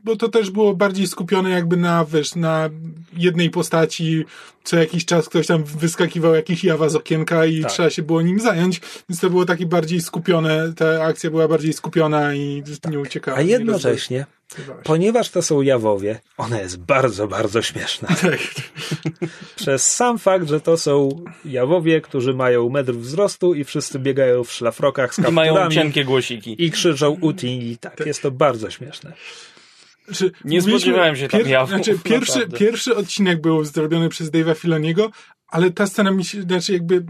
bo to też było bardziej skupione jakby na, wiesz, na jednej postaci, co jakiś czas ktoś tam wyskakiwał jakiś jawa z okienka i Tak. trzeba się było nim zająć, więc to było takie bardziej skupione, ta akcja była bardziej skupiona i nie uciekała. A nie jednocześnie. Ponieważ to są jawowie, ona jest bardzo, bardzo śmieszna. Tak. Przez sam fakt, że to są jawowie, którzy mają metr wzrostu i wszyscy biegają w szlafrokach z I mają cienkie głosiki. i krzyczą Uti i tak, jest to bardzo śmieszne. Znaczy, Nie spodziewałem się tam jawów, Znaczy, pierwszy, naprawdę. pierwszy odcinek był zrobiony przez Dave'a Filoniego, ale ta scena mi się, znaczy jakby,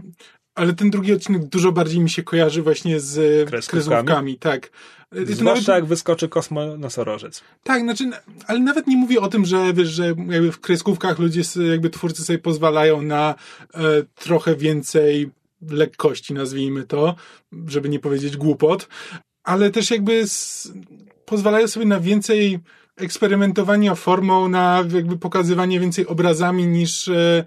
ale ten drugi odcinek dużo bardziej mi się kojarzy właśnie z Kreskówkami? kreskówkami, tak. E, to nawet- Zwłaszcza jak wyskoczy kosmonosorożec. Tak, znaczy, ale nawet nie mówię o tym, że wiesz, że jakby w kreskówkach ludzie, jakby twórcy sobie pozwalają na e, trochę więcej lekkości, nazwijmy to, żeby nie powiedzieć głupot, ale też jakby s- pozwalają sobie na więcej eksperymentowania formą, na jakby pokazywanie więcej obrazami niż, e,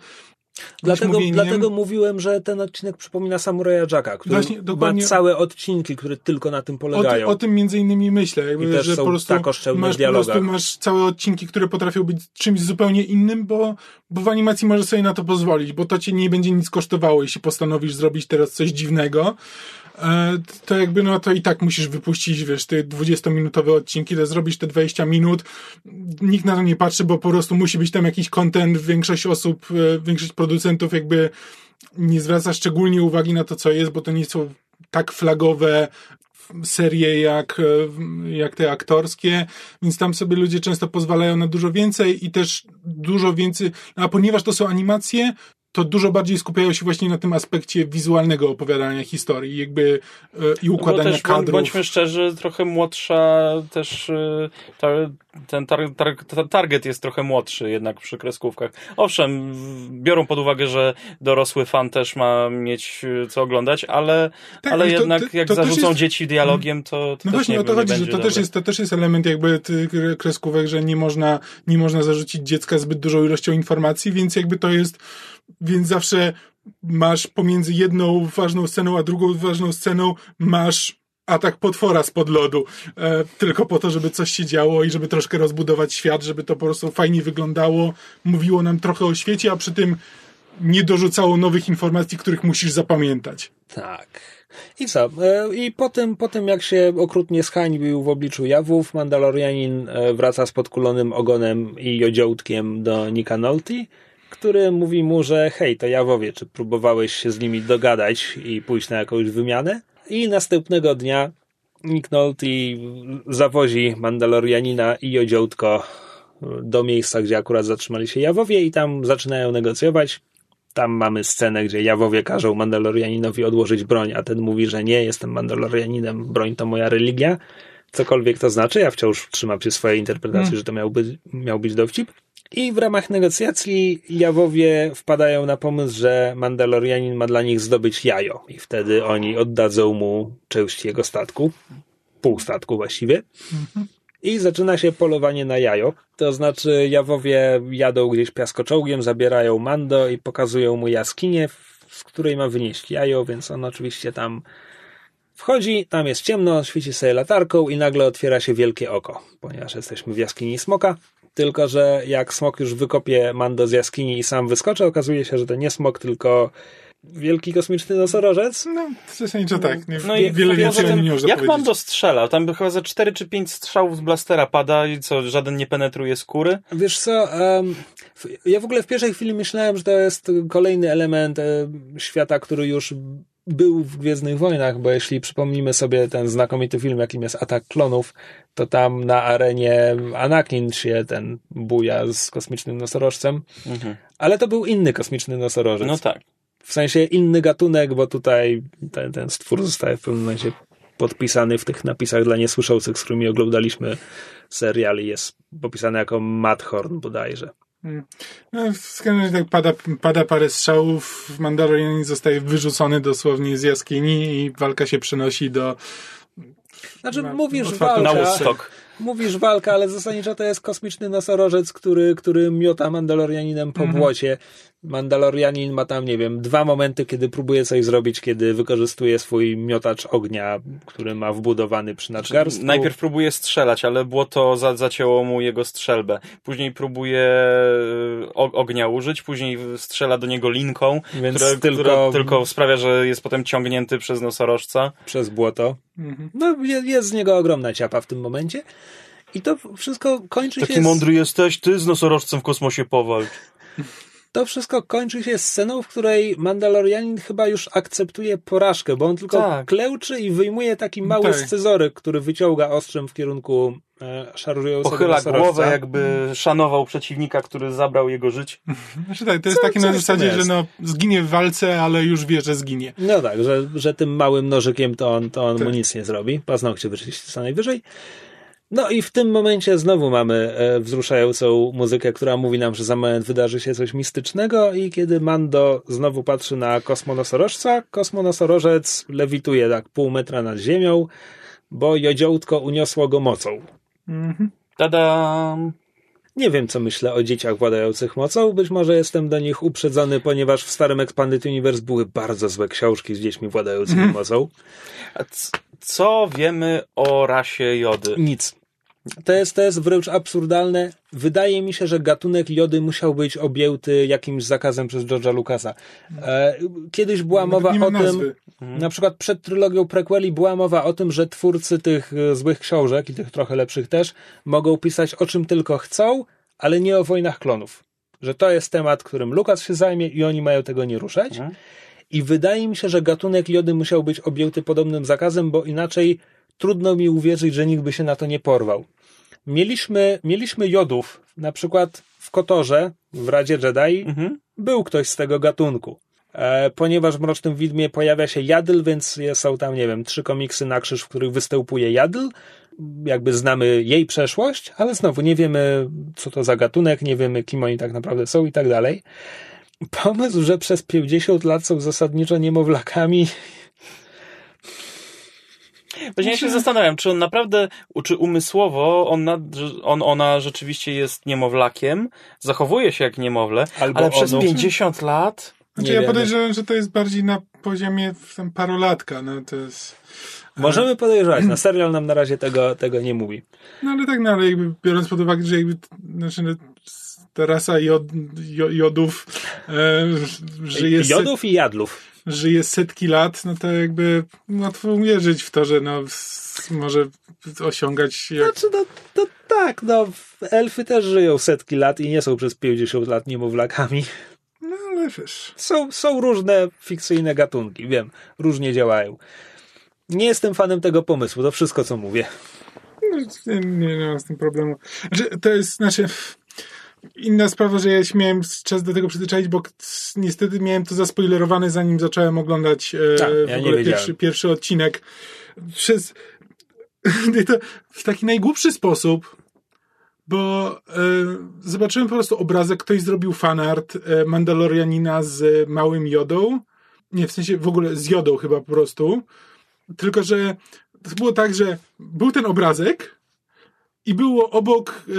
Dlatego, mówieniem. dlatego mówiłem, że ten odcinek przypomina Samuraja Jacka, który Właśnie, dokładnie- ma całe odcinki, które tylko na tym O, ty, polegają. o tym między innymi myślę, jakby, I też że po prostu tak masz po prostu masz całe odcinki, które potrafią być czymś zupełnie innym, bo, bo w animacji możesz sobie na to pozwolić, bo to cię nie będzie nic kosztowało, jeśli postanowisz zrobić teraz coś dziwnego. E, to jakby no to i tak musisz wypuścić, wiesz, te 20-minutowe odcinki, to zrobisz te 20 minut. Nikt na to nie patrzy, bo po prostu musi być tam jakiś content. Większość osób, e, większość producentów jakby nie zwraca szczególnie uwagi na to, co jest, bo to nie są tak flagowe serie jak, e, jak te aktorskie, więc tam sobie ludzie często pozwalają na dużo więcej i też dużo więcej, a ponieważ to są animacje, to dużo bardziej skupiają się właśnie na tym aspekcie wizualnego opowiadania historii, jakby e, i No układania bądź- kadrów. Bądźmy szczerzy, trochę młodsza też y, ta, ten tar, tar, tar, target jest trochę młodszy jednak przy kreskówkach. Owszem, biorą pod uwagę, że dorosły fan też ma mieć y, co oglądać, ale, Tak, ale to- jednak to- jak to też zarzucą jest- dzieci dialogiem, to, to No też właśnie nie, o to chodzi, że to też, jest, to też jest element jakby tych kreskówek, że nie można, nie można zarzucić dziecka zbyt dużą ilością informacji, więc jakby to jest, więc zawsze masz pomiędzy jedną ważną sceną, a drugą ważną sceną masz atak potwora spod lodu, e, tylko po to, żeby coś się działo i żeby troszkę rozbudować świat, żeby to po prostu fajnie wyglądało, mówiło nam trochę o świecie, a przy tym nie dorzucało nowych informacji, których musisz zapamiętać. Tak. I co? E, I po tym, po tym, jak się okrutnie zhańbił w obliczu jawów, Mandalorianin e, wraca z podkulonym ogonem i jodziołtkiem do Nika który mówi mu, że hej, to jawowie, czy próbowałeś się z nimi dogadać i pójść na jakąś wymianę? I następnego dnia Nick Nolte zawozi Mandalorianina i jodziołtko do miejsca, gdzie akurat zatrzymali się jawowie i tam zaczynają negocjować. Tam mamy scenę, gdzie jawowie każą Mandalorianinowi odłożyć broń, a ten mówi, że nie, jestem Mandalorianinem, broń to moja religia. Cokolwiek to znaczy, ja wciąż trzymam się swojej interpretacji, że to miał być, miał być dowcip. I w ramach negocjacji jawowie wpadają na pomysł, że Mandalorianin ma dla nich zdobyć jajo i wtedy oni oddadzą mu część jego statku, pół statku właściwie. I zaczyna się polowanie na jajo. To znaczy, jawowie jadą gdzieś piaskoczołgiem, zabierają Mando i pokazują mu jaskinię, z której ma wynieść jajo, więc on oczywiście tam wchodzi, tam jest ciemno, świeci sobie latarką i nagle otwiera się wielkie oko, ponieważ jesteśmy w jaskini smoka. Tylko, że jak smok już wykopie Mando z jaskini i sam wyskoczy, okazuje się, że to nie smok, tylko wielki kosmiczny nosorożec. No, zasadniczo tak. Nie, No i wiele więcej tym, nie można Jak powiedzieć. Mando strzela? Tam chyba za 4 czy 5 strzałów z blastera pada i co, żaden nie penetruje skóry? Wiesz co, w- ja w ogóle w pierwszej chwili myślałem, że to jest kolejny element e, świata, który już był w Gwiezdnych Wojnach, bo jeśli przypomnimy sobie ten znakomity film, jakim jest Atak Klonów, to tam na arenie Anakin się ten buja z kosmicznym nosorożcem, ale to był inny kosmiczny nosorożec. No tak. W sensie inny gatunek, bo tutaj ten, ten stwór zostaje w pewnym momencie podpisany w tych napisach dla niesłyszących, z którymi oglądaliśmy serial i jest popisany jako Madhorn bodajże. No, w każdym tak pada, pada parę strzałów, Mandalorianin zostaje wyrzucony dosłownie z jaskini i walka się przenosi do... Znaczy Na- mówisz Na walka, Woodstock. mówisz walka, ale zasadniczo to jest kosmiczny nosorożec, który, który miota Mandalorianinem po błocie. Mandalorianin ma tam, nie wiem, dwa momenty, kiedy próbuje coś zrobić, kiedy wykorzystuje swój miotacz ognia, który ma wbudowany przy nadgarstku. Najpierw próbuje strzelać, ale błoto za, zacięło mu jego strzelbę. Później próbuje e, o- ognia użyć, później strzela do niego linką, Więc która, tylko- która tylko sprawia, że jest potem ciągnięty przez nosorożca. przez błoto. Mhm. No, je- jest z niego ogromna ciapa w tym momencie. I to wszystko kończy Taki się. Z, mądry jesteś, ty z nosorożcem w kosmosie powalcz. to wszystko kończy się sceną, w której Mandalorianin chyba już akceptuje porażkę, bo on tylko Tak. klęczy i wyjmuje taki mały Tak. scyzoryk, który wyciąga ostrzem w kierunku e, szarżującego Pochyla nosorożca. głowę, jakby szanował przeciwnika, który zabrał jego życie. Znaczy tak, to jest Co- takie na zasadzie, jest. że no, zginie w walce, ale już wie, że zginie. No tak, że, że tym małym nożykiem to on, to on Tak. mu nic nie zrobi. Paznokcie wyczyści co najwyżej. No i w tym momencie znowu mamy e, wzruszającą muzykę, która mówi nam, że za moment wydarzy się coś mistycznego i kiedy Mando znowu patrzy na kosmonosorożca, kosmonosorożec lewituje tak pół metra nad ziemią, bo jodziołtko uniosło go mocą. Mhm. Tada! Nie wiem, co myślę o dzieciach władających mocą. Być może jestem do nich uprzedzony, ponieważ w starym Expanded Universe były bardzo złe książki z dziećmi władającymi mocą. A c- co wiemy o rasie jody? Nic. To jest, to jest wręcz absurdalne. Wydaje mi się, że gatunek jody musiał być objęty jakimś zakazem przez George'a Lucasa. E, kiedyś była mowa o tym, nazwy. na przykład przed trylogią prequeli była mowa o tym, że twórcy tych e, złych książek i tych trochę lepszych też mogą pisać o czym tylko chcą, ale nie o wojnach klonów. Że to jest temat, którym Lucas się zajmie i oni mają tego nie ruszać. Mhm. I wydaje mi się, że gatunek jody musiał być objęty podobnym zakazem, bo inaczej trudno mi uwierzyć, że nikt by się na to nie porwał. Mieliśmy, mieliśmy jodów, na przykład w Kotorze, w Radzie Jedi, Mhm. był ktoś z tego gatunku. E, ponieważ w Mrocznym Widmie pojawia się Jadl, więc są tam, nie wiem, trzy komiksy na krzyż, w których występuje Jadl. Jakby znamy jej przeszłość, ale znowu nie wiemy, co to za gatunek, nie wiemy, kim oni tak naprawdę są i tak dalej. Pomysł, że przez 50 lat są zasadniczo niemowlakami, Właśnie ja się zastanawiam, czy on naprawdę, czy umysłowo on, on ona rzeczywiście jest niemowlakiem, zachowuje się jak niemowlę, Albo ale przez ono. 50 lat... Znaczy Nie ja wiemy. podejrzewam, że to jest bardziej na poziomie tam parolatka, no to jest... możemy podejrzewać. Na serial nam na razie tego, tego nie mówi. No ale tak, no ale jakby biorąc pod uwagę, że jakby, znaczy no, ta rasa jod, jo, jodów e, żyje, Jodów i jadlów. Żyje setki lat, no to jakby łatwo uwierzyć w to, że no może osiągać jak... Znaczy, no, to tak, no, elfy też żyją setki lat i nie są przez 50 lat niemowlakami. No ale wiesz... Są, są różne fikcyjne gatunki, wiem, różnie działają. Nie jestem fanem tego pomysłu, to wszystko, co mówię. No, nie, nie, nie mam z tym problemu. Znaczy, to jest, znaczy... Inna sprawa, że ja się miałem czas do tego przyzwyczaić, bo niestety miałem to zaspoilerowane, zanim zacząłem oglądać e, Tak, ja w nie ogóle pierwszy, pierwszy odcinek. Przez w taki najgłupszy sposób, bo e, zobaczyłem po prostu obrazek, ktoś zrobił fanart e, Mandalorianina z małym jodą. Nie, w sensie w ogóle z jodą chyba po prostu. Tylko, że to było tak, że był ten obrazek i było obok e,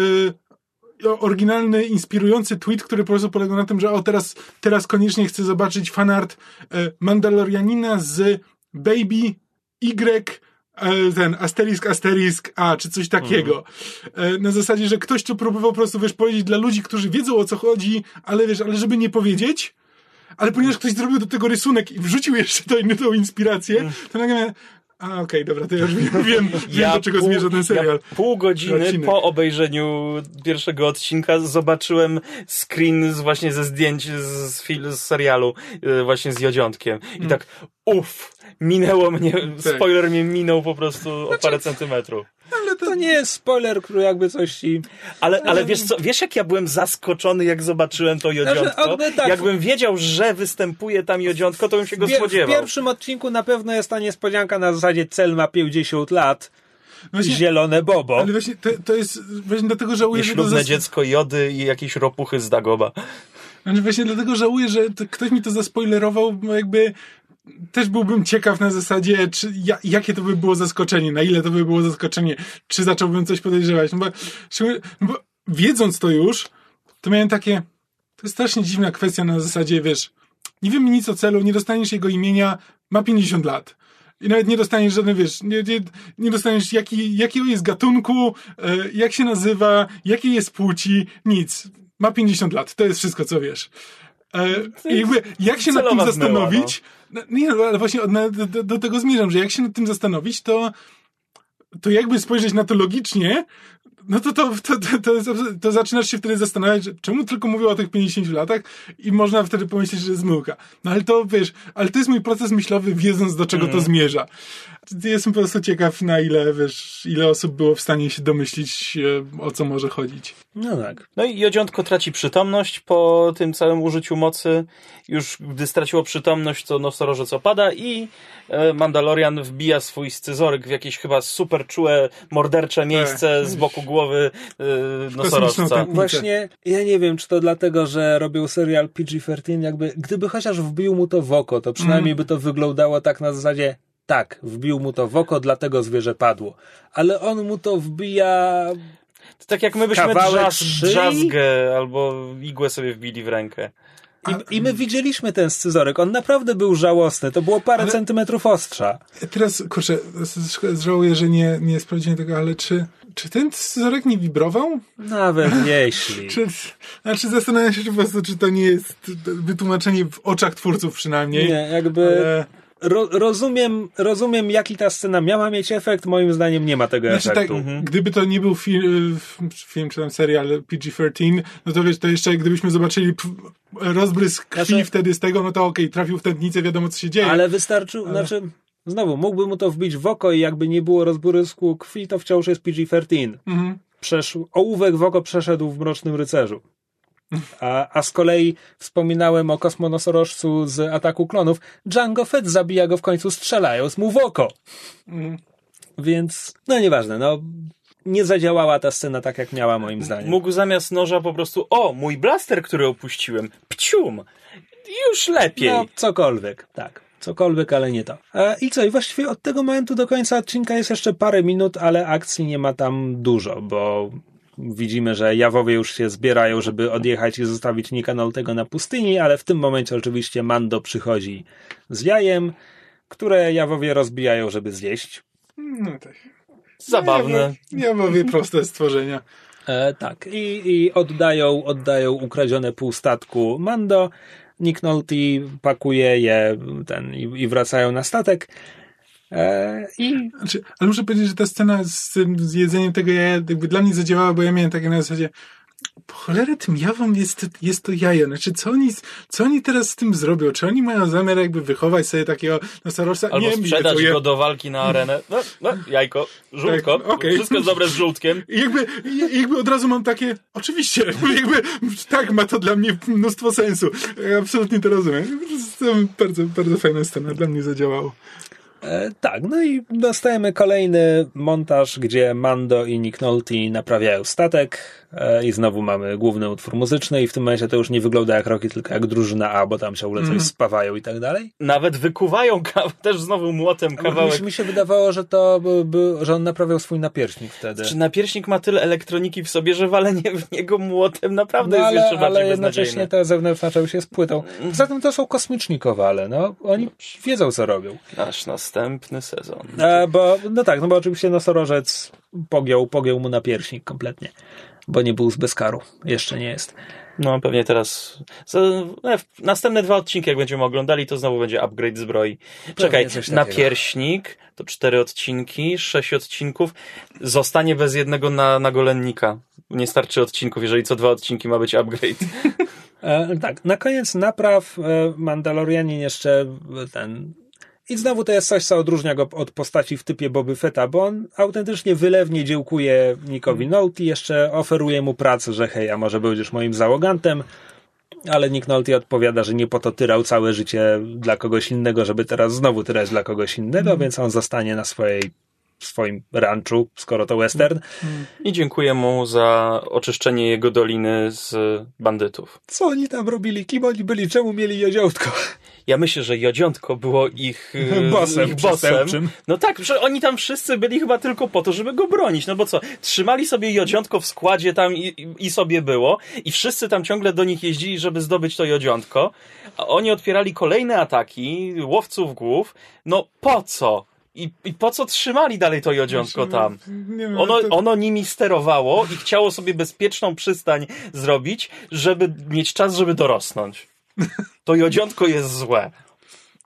oryginalny, inspirujący tweet, który po prostu polegał na tym, że o teraz, teraz koniecznie chcę zobaczyć fanart e, Mandalorianina z Baby Y e, ten asterisk, asterisk A, czy coś takiego. E, Na zasadzie, że ktoś to próbował po prostu, wiesz, powiedzieć dla ludzi, którzy wiedzą o co chodzi, ale wiesz, ale żeby nie powiedzieć, ale ponieważ ktoś zrobił do tego rysunek i wrzucił jeszcze tą, tą inspirację, to nagle a okej, dobra, to ja już wiem, wiem, wiem do czego pół- zmierza ten serial. Ja pół godziny Odcinek. po obejrzeniu pierwszego odcinka zobaczyłem screen z, właśnie ze zdjęć z, z serialu e, właśnie z Jodziątkiem. I Mm. tak uff, minęło mnie, Tak. spoiler mnie minął po prostu o Znaczy- parę centymetrów. To nie jest spoiler, który jakby coś ci... Ale, ale wiesz co, wiesz jak ja byłem zaskoczony, jak zobaczyłem to Jodziątko? Znaczy, tak. Jakbym wiedział, że występuje tam Jodziątko, to bym się go pier- w spodziewał. pierwszym odcinku na pewno jest ta niespodzianka na zasadzie cel ma 50 lat, Właśnie, zielone bobo. ale właśnie to, to jest właśnie dlatego żałuję, że zas- dziecko Jody i jakieś ropuchy z Dagoba. Znaczy właśnie dlatego żałuję, że to, ktoś mi to zaspoilerował, bo jakby też byłbym ciekaw na zasadzie, czy, ja, jakie to by było zaskoczenie, na ile to by było zaskoczenie, czy zacząłbym coś podejrzewać. No bo, no bo wiedząc to już, to miałem takie, to jest strasznie dziwna kwestia na zasadzie, wiesz, nie wiemy nic o celu, nie dostaniesz jego imienia, ma 50 lat. I nawet nie dostaniesz żadnej, wiesz, nie, nie, nie dostaniesz jaki, jakiego jest gatunku, e, jak się nazywa, jakiej jest płci, nic. Ma 50 lat, to jest wszystko, co wiesz. E, jakby, jak się nad tym celowa zmyła, zastanowić, no. Nie, no, ale właśnie na, do, do tego zmierzam, że jak się nad tym zastanowić, to, to jakby spojrzeć na to logicznie, no to, to, to, to, to, zaczynasz się wtedy zastanawiać, że czemu tylko mówię o tych 50 latach i można wtedy pomyśleć, że jest zmyłka. No ale to, wiesz, ale to jest mój proces myślowy, wiedząc do czego to zmierza. Jestem po prostu ciekaw, na ile, wiesz, ile osób było w stanie się domyślić, e, o co może chodzić. No tak. No i Jodziątko traci przytomność po tym całym użyciu mocy. Już gdy straciło przytomność, to nosorożec opada i e, Mandalorian wbija swój scyzoryk w jakieś chyba super czułe, mordercze miejsce z boku głowy e, nosorożca. Właśnie, ja nie wiem, czy to dlatego, że robił serial PG-13, jakby, gdyby chociaż wbił mu to w oko, to przynajmniej by to wyglądało tak na zasadzie, tak, wbił mu to w oko, dlatego zwierzę padło. Ale on mu to wbija... To tak jak my byśmy Kawałek drzaz, drzazgę albo igłę sobie wbili w rękę. I, I my widzieliśmy ten scyzoryk, on naprawdę był żałosny, to było parę Ale- centymetrów ostrza. Teraz, kurczę, żałuję, że nie, nie sprawdziłem tego, ale czy, czy ten scyzoryk nie wibrował? Nawet jeśli. Czy, znaczy zastanawiam się, czy po prostu, czy to nie jest wytłumaczenie w oczach twórców przynajmniej. Nie, jakby Ale, ro, rozumiem, rozumiem, jaki ta scena miała mieć efekt, moim zdaniem nie ma tego znaczy tak, efektu. gdyby to nie był film, film czy tam serial PG-13, no to wiesz, to jeszcze gdybyśmy zobaczyli rozbrysk krwi Znaczy- wtedy z tego, no to okej, trafił w tętnicę, wiadomo co się dzieje. Ale wystarczył, znaczy, znowu, mógłby mu to wbić w oko i jakby nie było rozbłysku krwi, to wciąż jest PG-13. Mhm. Przeszł, ołówek w oko przeszedł w Mrocznym Rycerzu. A, a z kolei wspominałem o kosmonosorożcu z Ataku Klonów. Django Fett zabija go w końcu strzelając mu w oko. Mhm. Więc, no nieważne, no nie zadziałała ta scena tak, jak miała moim zdaniem. Mógł zamiast noża po prostu, o, mój blaster, który opuściłem, pcium, już lepiej. No, cokolwiek, tak. Cokolwiek, ale nie to. E, I co? I właściwie od tego momentu do końca odcinka jest jeszcze parę minut, ale akcji nie ma tam dużo, bo widzimy, że jawowie już się zbierają, żeby odjechać i zostawić Nika Noltego na pustyni, ale w tym momencie oczywiście Mando przychodzi z jajem, które jawowie rozbijają, żeby zjeść. No tak. Zabawne. Ja mówię proste stworzenia. E, tak, i, i oddają, oddają ukradzione pół statku Mando. Nick Nolte pakuje je ten, i, i wracają na statek. E, I Znaczy, ale muszę powiedzieć, że ta scena z tym z jedzeniem tego jaja jakby dla mnie zadziałała, bo ja miałem takie na zasadzie po cholerę tym jawom jest, jest to jajo. Znaczy, co oni, co oni teraz z tym zrobią? Czy oni mają zamiar jakby wychować sobie takiego nosorożca? Albo nie, sprzedać go do walki na arenę. No, no, jajko, żółtko, Tak, okej. wszystko jest dobre z żółtkiem. I jakby, i jakby od razu mam takie, oczywiście, jakby tak, ma to dla mnie mnóstwo sensu. Ja absolutnie to rozumiem. Bardzo, bardzo fajna scena, dla mnie zadziałało. E, tak, no i dostajemy kolejny montaż, gdzie Mando i Nick Nolte naprawiają statek e, i znowu mamy główny utwór muzyczny i w tym momencie to już nie wygląda jak Rocky, tylko jak drużyna A, bo tam ciągle coś spawają i tak dalej. Nawet wykuwają też znowu młotem kawałek. mi się wydawało, że to by, by, że on naprawiał swój napierśnik wtedy. Czy napierśnik ma tyle elektroniki w sobie, że walenie w niego młotem naprawdę No, jest ale, jeszcze bardziej ale jednocześnie te zewnętrzne się spłytą. Poza tym to są kosmiczni kowale, no. Oni wiedzą, co robią. Nasz następny sezon. E, bo, no tak, no bo oczywiście nosorożec pogiął, pogiął mu napierśnik kompletnie. Bo nie był z bezkaru. Jeszcze nie jest. No pewnie teraz. w- Następne dwa odcinki, jak będziemy oglądali, to znowu będzie upgrade zbroi. Czekaj, coś takiego. napierśnik to cztery odcinki, sześć odcinków. Zostanie bez jednego na, nagolennika. Nie starczy odcinków, jeżeli co dwa odcinki ma być upgrade. E, tak, na koniec napraw e, Mandalorianin jeszcze e, ten. I znowu to jest coś, co odróżnia go od postaci w typie Boby Fetta, bo on autentycznie wylewnie dziękuje Nickowi Nolte, jeszcze oferuje mu pracę, że hej, a może będziesz moim załogantem, ale Nick Nolte odpowiada, że nie po to tyrał całe życie dla kogoś innego, żeby teraz znowu tyrać dla kogoś innego, więc on zostanie na swojej w swoim ranchu, skoro to western. I dziękuję mu za oczyszczenie jego doliny z bandytów. Co oni tam robili? Kim oni byli? Czemu mieli joziołtko? Ja myślę, że Jodziątko było ich, e, Bossem ich przestępczym. No tak, że oni tam wszyscy byli chyba tylko po to, żeby go bronić. No bo co, trzymali sobie Jodziątko w składzie tam i, i- i sobie było i wszyscy tam ciągle do nich jeździli, żeby zdobyć to Jodziątko. A oni otwierali kolejne ataki łowców głów. No po co? I, I po co trzymali dalej to Jodziątko tam? Nie wiem, Ono, ono nimi sterowało i chciało sobie bezpieczną przystań zrobić, żeby mieć czas, żeby dorosnąć. To jodziątko jest złe.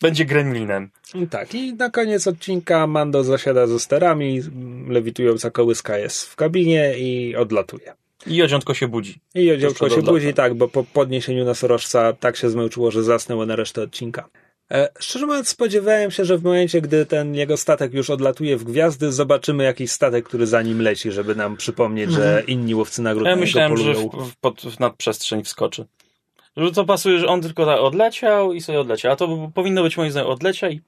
Będzie gremlinem. Tak, i na koniec odcinka Mando zasiada ze sterami, lewitująca kołyska jest w kabinie i odlatuje. I jodziątko się budzi. I Jeszcze się budzi, tak, bo po podniesieniu nosorożca tak się zmęczyło, że zasnęło na resztę odcinka. E, szczerze mówiąc, spodziewałem się, że w momencie, gdy ten jego statek już odlatuje w gwiazdy, zobaczymy jakiś statek, który za nim leci, żeby nam przypomnieć, że inni łowcy nagród Ja myślałem, że polują. w, w, pod, w nadprzestrzeń wskoczy. Że to pasuje, że on tylko tak odleciał i sobie odleciał. A to powinno być moim zdaniem odlecia i!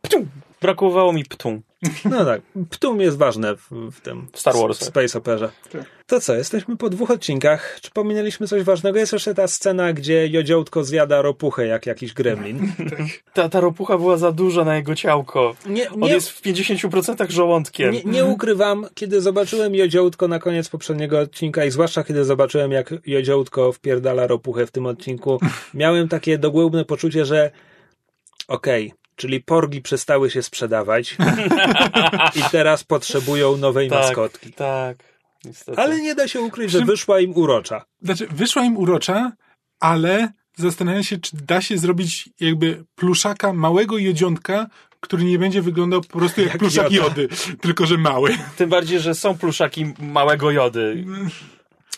Brakowało mi ptum. No tak, Ptum jest ważne w, w tym W Star Warsach. w Space Operze. Tak. To co, jesteśmy po dwóch odcinkach. Czy pominęliśmy coś ważnego? Jest jeszcze ta scena, gdzie Joziołtko zjada ropuchę jak jakiś gremlin. Ta, ta ropucha była za duża na jego ciałko. Nie, On nie, jest w 50% żołądkiem. nie, nie ukrywam, kiedy zobaczyłem Joziołtko na koniec poprzedniego odcinka i zwłaszcza kiedy zobaczyłem, jak Joziołtko wpierdala ropuchę w tym odcinku, miałem takie dogłębne poczucie, że okej, czyli porgi przestały się sprzedawać i teraz potrzebują nowej tak, maskotki. Tak, niestety. Ale nie da się ukryć, że wyszła im urocza. Znaczy, wyszła im urocza, ale zastanawiam się, czy da się zrobić jakby pluszaka małego jodziątka, który nie będzie wyglądał po prostu jak, Jak pluszak Joda. jody, tylko że mały. Tym bardziej, że są pluszaki małego jody.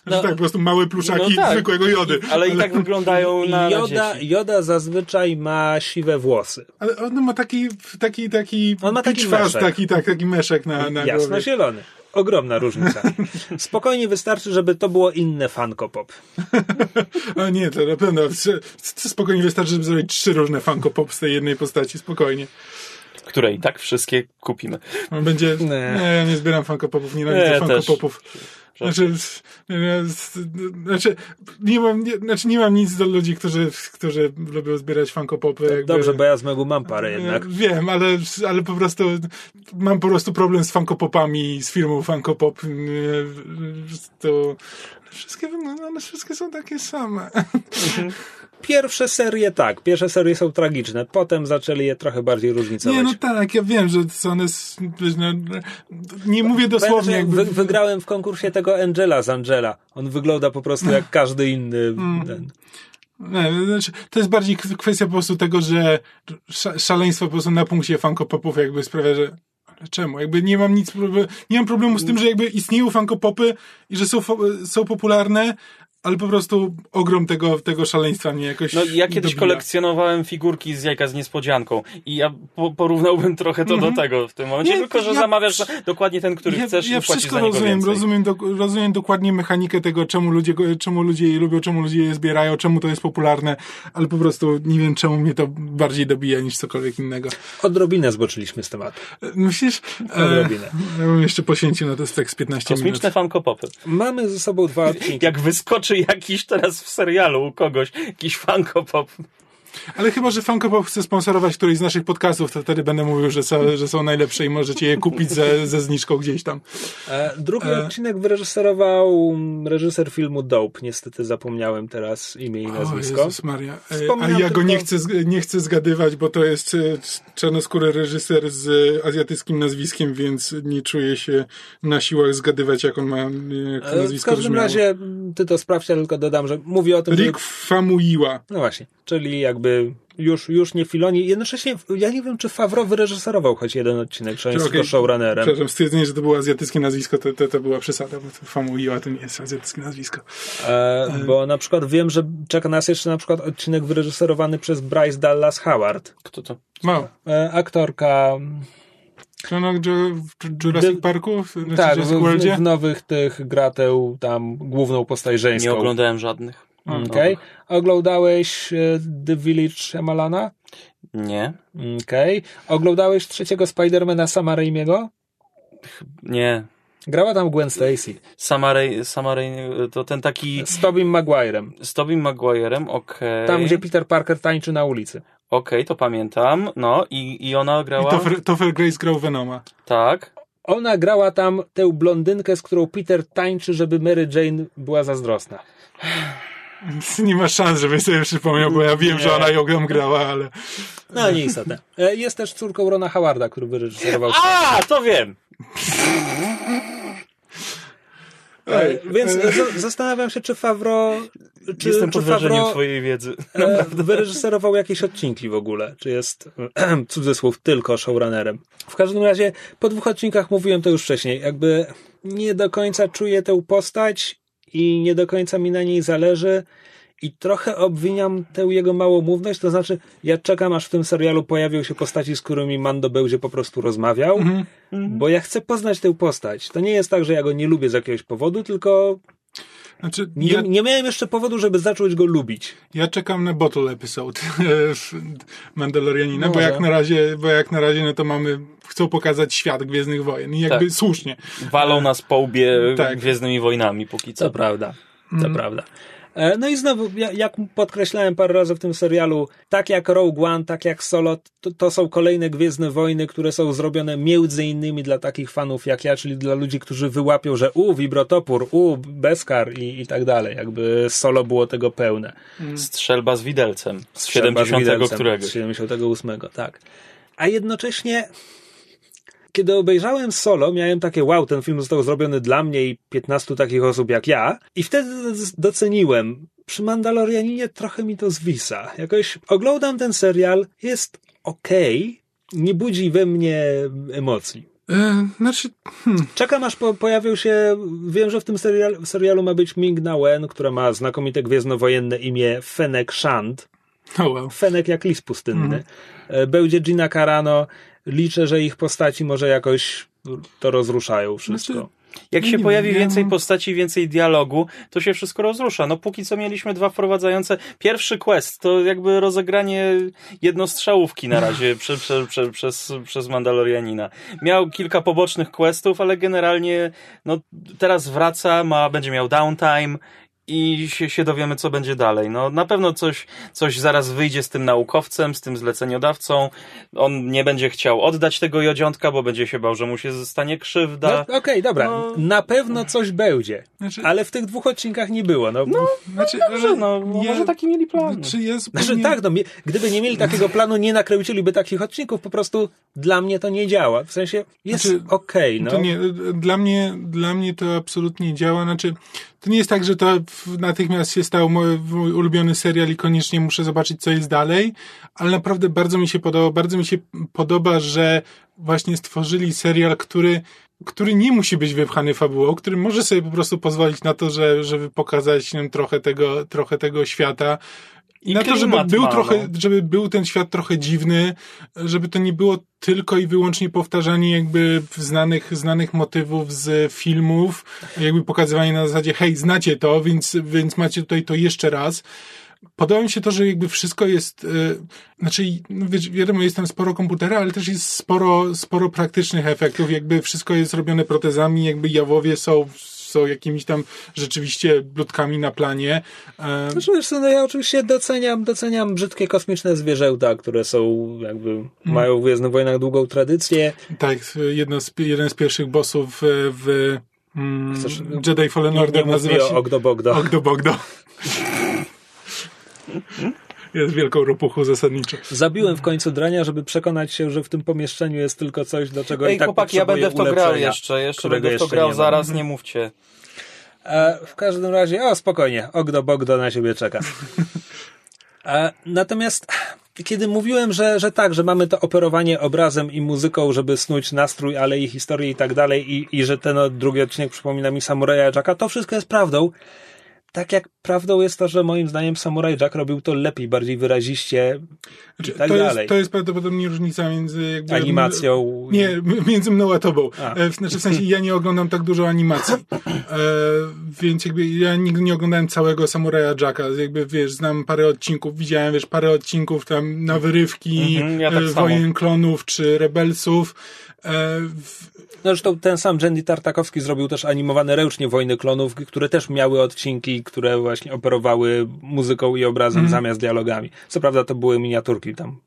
Że tak, po prostu małe pluszaki no tak. zwykłego jody. Ale i tak wyglądają na, Joda. Joda zazwyczaj ma siwe włosy. Ale on ma taki, taki, taki, On ma taki meszek. taki, tak, taki meszek na, na głowie. Jasno-zielony. Ogromna różnica. Spokojnie wystarczy, żeby to było inne Funko Pop. O nie, to na pewno spokojnie wystarczy, żeby zrobić trzy różne Funko Pop z tej jednej postaci, spokojnie. które i tak wszystkie kupimy. Będzie... Nie. Nie, ja nie zbieram Funko Popów, nienawidzę Nie, Funko też. Popów. Znaczy, znaczy, nie mam, nie, znaczy nie mam nic do ludzi, którzy, którzy lubią zbierać Funko Popy. Dobrze, bo ja z mego mam parę Nie, jednak. Wiem, ale, ale po prostu mam po prostu problem z Funko Popami, z firmą Funko Pop. Nie, To wszystkie, wyglądają- one wszystkie są takie same. Pierwsze serie tak, pierwsze serie są tragiczne, potem zaczęli je trochę bardziej różnicować. Nie, no tak, ja wiem, że są one, no, nie mówię Pamiętam, dosłownie że jakby... wy, wygrałem w konkursie tego Angela z Angela. On wygląda po prostu jak każdy inny. Mm. Nie, znaczy, to jest bardziej kwestia po prostu tego, że sza, szaleństwo po prostu na punkcie Funko Popów jakby sprawia, że czemu? Jakby nie mam nic, nie mam problemu z tym, że jakby istnieją Funko Popy i że są, są popularne, ale po prostu ogrom tego, tego szaleństwa mnie jakoś No, ja kiedyś dobija. kolekcjonowałem figurki z jajka z niespodzianką i ja po, porównałbym trochę to do tego w tym momencie, Mhm. Nie, tylko że ja- zamawiasz dokładnie ten, który ja, chcesz ja i płacisz wszystko za niego rozumiem, więcej. rozumiem, do, rozumiem dokładnie mechanikę tego, czemu ludzie, czemu ludzie je lubią, czemu ludzie je zbierają, czemu to jest popularne, ale po prostu nie wiem, czemu mnie to bardziej dobija niż cokolwiek innego. Odrobinę zboczyliśmy z tematu. Myślisz? Odrobinę. ja bym jeszcze poświęcił na to z 15 minut. Kosmiczne Funko Popy. Mamy ze sobą dwa odcinki. Jak wyskoczy jakiś teraz w serialu u kogoś, jakiś Funko Pop. Ale chyba, że Funko Pop chce sponsorować któryś z naszych podcastów, to wtedy będę mówił, że są, że są najlepsze i możecie je kupić ze, ze zniżką gdzieś tam. E, drugi E. odcinek wyreżyserował reżyser filmu Dope. Niestety zapomniałem teraz imię i O nazwisko. Jezus Maria. E, A ja go tylko- nie chcę, nie chcę zgadywać, bo to jest e, czarnoskóry reżyser z azjatyckim nazwiskiem, więc nie czuję się na siłach zgadywać, jak on ma e, jak E, w nazwisko każdym brzmiało. razie ty to sprawdź, ja tylko dodam, że mówi o tym, że... Rick Famuyiwa. No właśnie, czyli jakby już, już nie Filoni. Jednocześnie ja nie wiem, czy Favreau wyreżyserował choć jeden odcinek, czy on jest tylko showrunnerem. Przepraszam, stwierdzenie, że to było azjatyckie nazwisko, to, to, to była przesada, bo to Famuyiwa to nie jest azjatyckie nazwisko. E, bo na przykład wiem, że czeka nas jeszcze na przykład odcinek wyreżyserowany przez Bryce Dallas Howard. Kto to? Mało. E, aktorka, Ju- w Jurassic Parku? W, znaczy tak, w, w, w nowych tych grateł tam główną postać żeńską. Nie oglądałem żadnych. Okej. Oglądałeś e, The Village Shyamalana? Nie. Okej. Oglądałeś trzeciego Spidermana Sama Raimiego? Nie. Grała tam Gwen Stacy. Sama Ray, sama Ray, to ten taki Z Tobim Maguirem. z Tobey Maguirem, okej. Tam, gdzie Peter Parker tańczy na ulicy. Okej, to pamiętam. No i, i ona I grała... Topher, Topher Grace grał Venoma. Tak. Ona grała tam tę blondynkę, z którą Peter tańczy, żeby Mary Jane była zazdrosna. Nie ma szans, żeby sobie przypomniał, bo ja wiem, że ona ją grała, ale... No, nieistotne. E, Jest też córką Rona Howarda, który wyreżyserował. A, to wiem! E, Więc z- zastanawiam się, czy Favro... Czy, Jestem czy pod wrażeniem Favreau, twojej wiedzy. e, wyreżyserował jakieś odcinki w ogóle. Czy jest, cudzysłów, tylko showrunnerem. W każdym razie, po dwóch odcinkach mówiłem to już wcześniej, jakby nie do końca czuję tę postać i nie do końca mi na niej zależy i trochę obwiniam tę jego małomówność, to znaczy ja czekam, aż w tym serialu pojawią się postaci, z którymi Mando będzie po prostu rozmawiał, bo ja chcę poznać tę postać. To nie jest tak, że ja go nie lubię z jakiegoś powodu, tylko Znaczy, nie, ja, nie miałem jeszcze powodu, żeby zacząć go lubić. ja czekam na bottle episode Mandalorianina, bo jak na razie, bo jak na razie, no to mamy, chcą pokazać świat Gwiezdnych Wojen i jakby Tak. słusznie. Walą nas po łbie Tak. Gwiezdnymi Wojnami póki co. To prawda. To prawda. E, No i znowu, ja- jak podkreślałem parę razy w tym serialu, tak jak Rogue One, tak jak Solo, to, to są kolejne Gwiezdne Wojny, które są zrobione między innymi dla takich fanów jak ja, czyli dla ludzi, którzy wyłapią, że u, wibrotopór, u, Beskar i, i tak dalej. Jakby Solo było tego pełne. Strzelba z widelcem. Z Strzelba z 70 widelcem, któregoś. Z 78, tak. A jednocześnie, kiedy obejrzałem solo, miałem takie, wow, ten film został zrobiony dla mnie i 15 takich osób jak ja. I wtedy doceniłem. Przy Mandalorianinie trochę mi to zwisa. Jakoś oglądam ten serial, jest okej, nie budzi we mnie emocji. E, znaczy, hmm, Czekam aż po, pojawią się. Wiem, że w tym serial, w serialu ma być Ming Na Wen, która ma znakomite gwiezdnowojenne imię Fennec Shand. oh well. Fenek jak lis pustynny. E, Będzie Gina Carano. Liczę, że ich postaci może jakoś to rozruszają wszystko. Znaczy, Jak Ja się nie pojawi więcej postaci, więcej dialogu, to się wszystko rozrusza. No póki co mieliśmy dwa wprowadzające. Pierwszy quest to jakby rozegranie jednostrzałówki na razie prze, prze, prze, przez, przez Mandalorianina. Miał kilka pobocznych questów, ale generalnie no teraz wraca, ma, będzie miał downtime i się, się dowiemy, co będzie dalej. No na pewno coś, coś zaraz wyjdzie z tym naukowcem, z tym zleceniodawcą. On nie będzie chciał oddać tego jodziątka, bo będzie się bał, że mu się stanie krzywda. No, Okej, dobra. No. Na pewno coś będzie. Znaczy- ale w tych dwóch odcinkach nie było. No, Znaczy, Dobrze, no, ja- może taki mieli plan. Czy ja zupełnie... Znaczy tak, no, gdyby nie mieli takiego planu, nie nakręciliby takich odcinków, po prostu dla mnie to nie działa. W sensie jest Znaczy, okej, no. To nie, dla mnie, dla mnie to absolutnie działa. Znaczy, to nie jest tak, że to natychmiast się stał mój, mój ulubiony serial i koniecznie muszę zobaczyć, co jest dalej, ale naprawdę bardzo mi się podoba, bardzo mi się podoba, że właśnie stworzyli serial, który który nie musi być wypchany fabułą, który może sobie po prostu pozwolić na to, że, żeby pokazać nam trochę tego, trochę tego świata. I na to, żeby był trochę, żeby był ten świat trochę dziwny, żeby to nie było tylko i wyłącznie powtarzanie jakby znanych, znanych motywów z filmów, jakby pokazywanie na zasadzie, hej, znacie to, więc, więc macie tutaj to jeszcze raz. Podoba mi się to, że jakby wszystko jest, e, znaczy, no wiesz, wiadomo, jest tam sporo komputera, ale też jest sporo, sporo praktycznych efektów, jakby wszystko jest robione protezami, jakby jawowie są, są jakimiś tam rzeczywiście bludkami na planie. E, Znaczy, wiesz co, no ja oczywiście doceniam, doceniam brzydkie kosmiczne zwierzęta, które są jakby, mają w Gwiezdnych Wojnach długą tradycję. Tak, jedno z, jeden z pierwszych bossów w, w mm, Chcesz- Jedi Fallen Order nazywa się o Ogdo Bogdo. Ogdo Bogdo. Jest wielką ropuchą zasadniczo. Zabiłem w końcu drania, żeby przekonać się, że w tym pomieszczeniu jest tylko coś, do czego Ej, i tak chłopaki, ja potrzebuję będę w to grał jeszcze, jeszcze będę w to grał zaraz, nie mówcie. E, w każdym razie, o spokojnie, Ogdo Bogdo na siebie czeka. E, natomiast kiedy mówiłem, że, że tak, że mamy to operowanie obrazem i muzyką, żeby snuć nastrój, ale i historię i tak dalej, i, i że ten drugi odcinek przypomina mi Samuraja Jacka, to wszystko jest prawdą. Tak jak prawdą jest to, że moim zdaniem Samurai Jack robił to lepiej, bardziej wyraziście i Znaczy, tak to, dalej. jest, to jest prawdopodobnie różnica między Animacją. Nie, między mną a tobą. A. E, w- Znaczy w sensie ja nie oglądam tak dużo animacji. E, więc jakby ja nigdy nie oglądałem całego Samuraja Jacka. Jakby wiesz, znam parę odcinków, widziałem wiesz parę odcinków tam na wyrywki Mhm, ja tak e. Wojen Klonów czy Rebelsów. E, w, Zresztą ten sam Jenny Tartakowski zrobił też animowane ręcznie Wojny Klonów, które też miały odcinki, które właśnie operowały muzyką i obrazem Mhm. zamiast dialogami. Co prawda to były miniaturki tam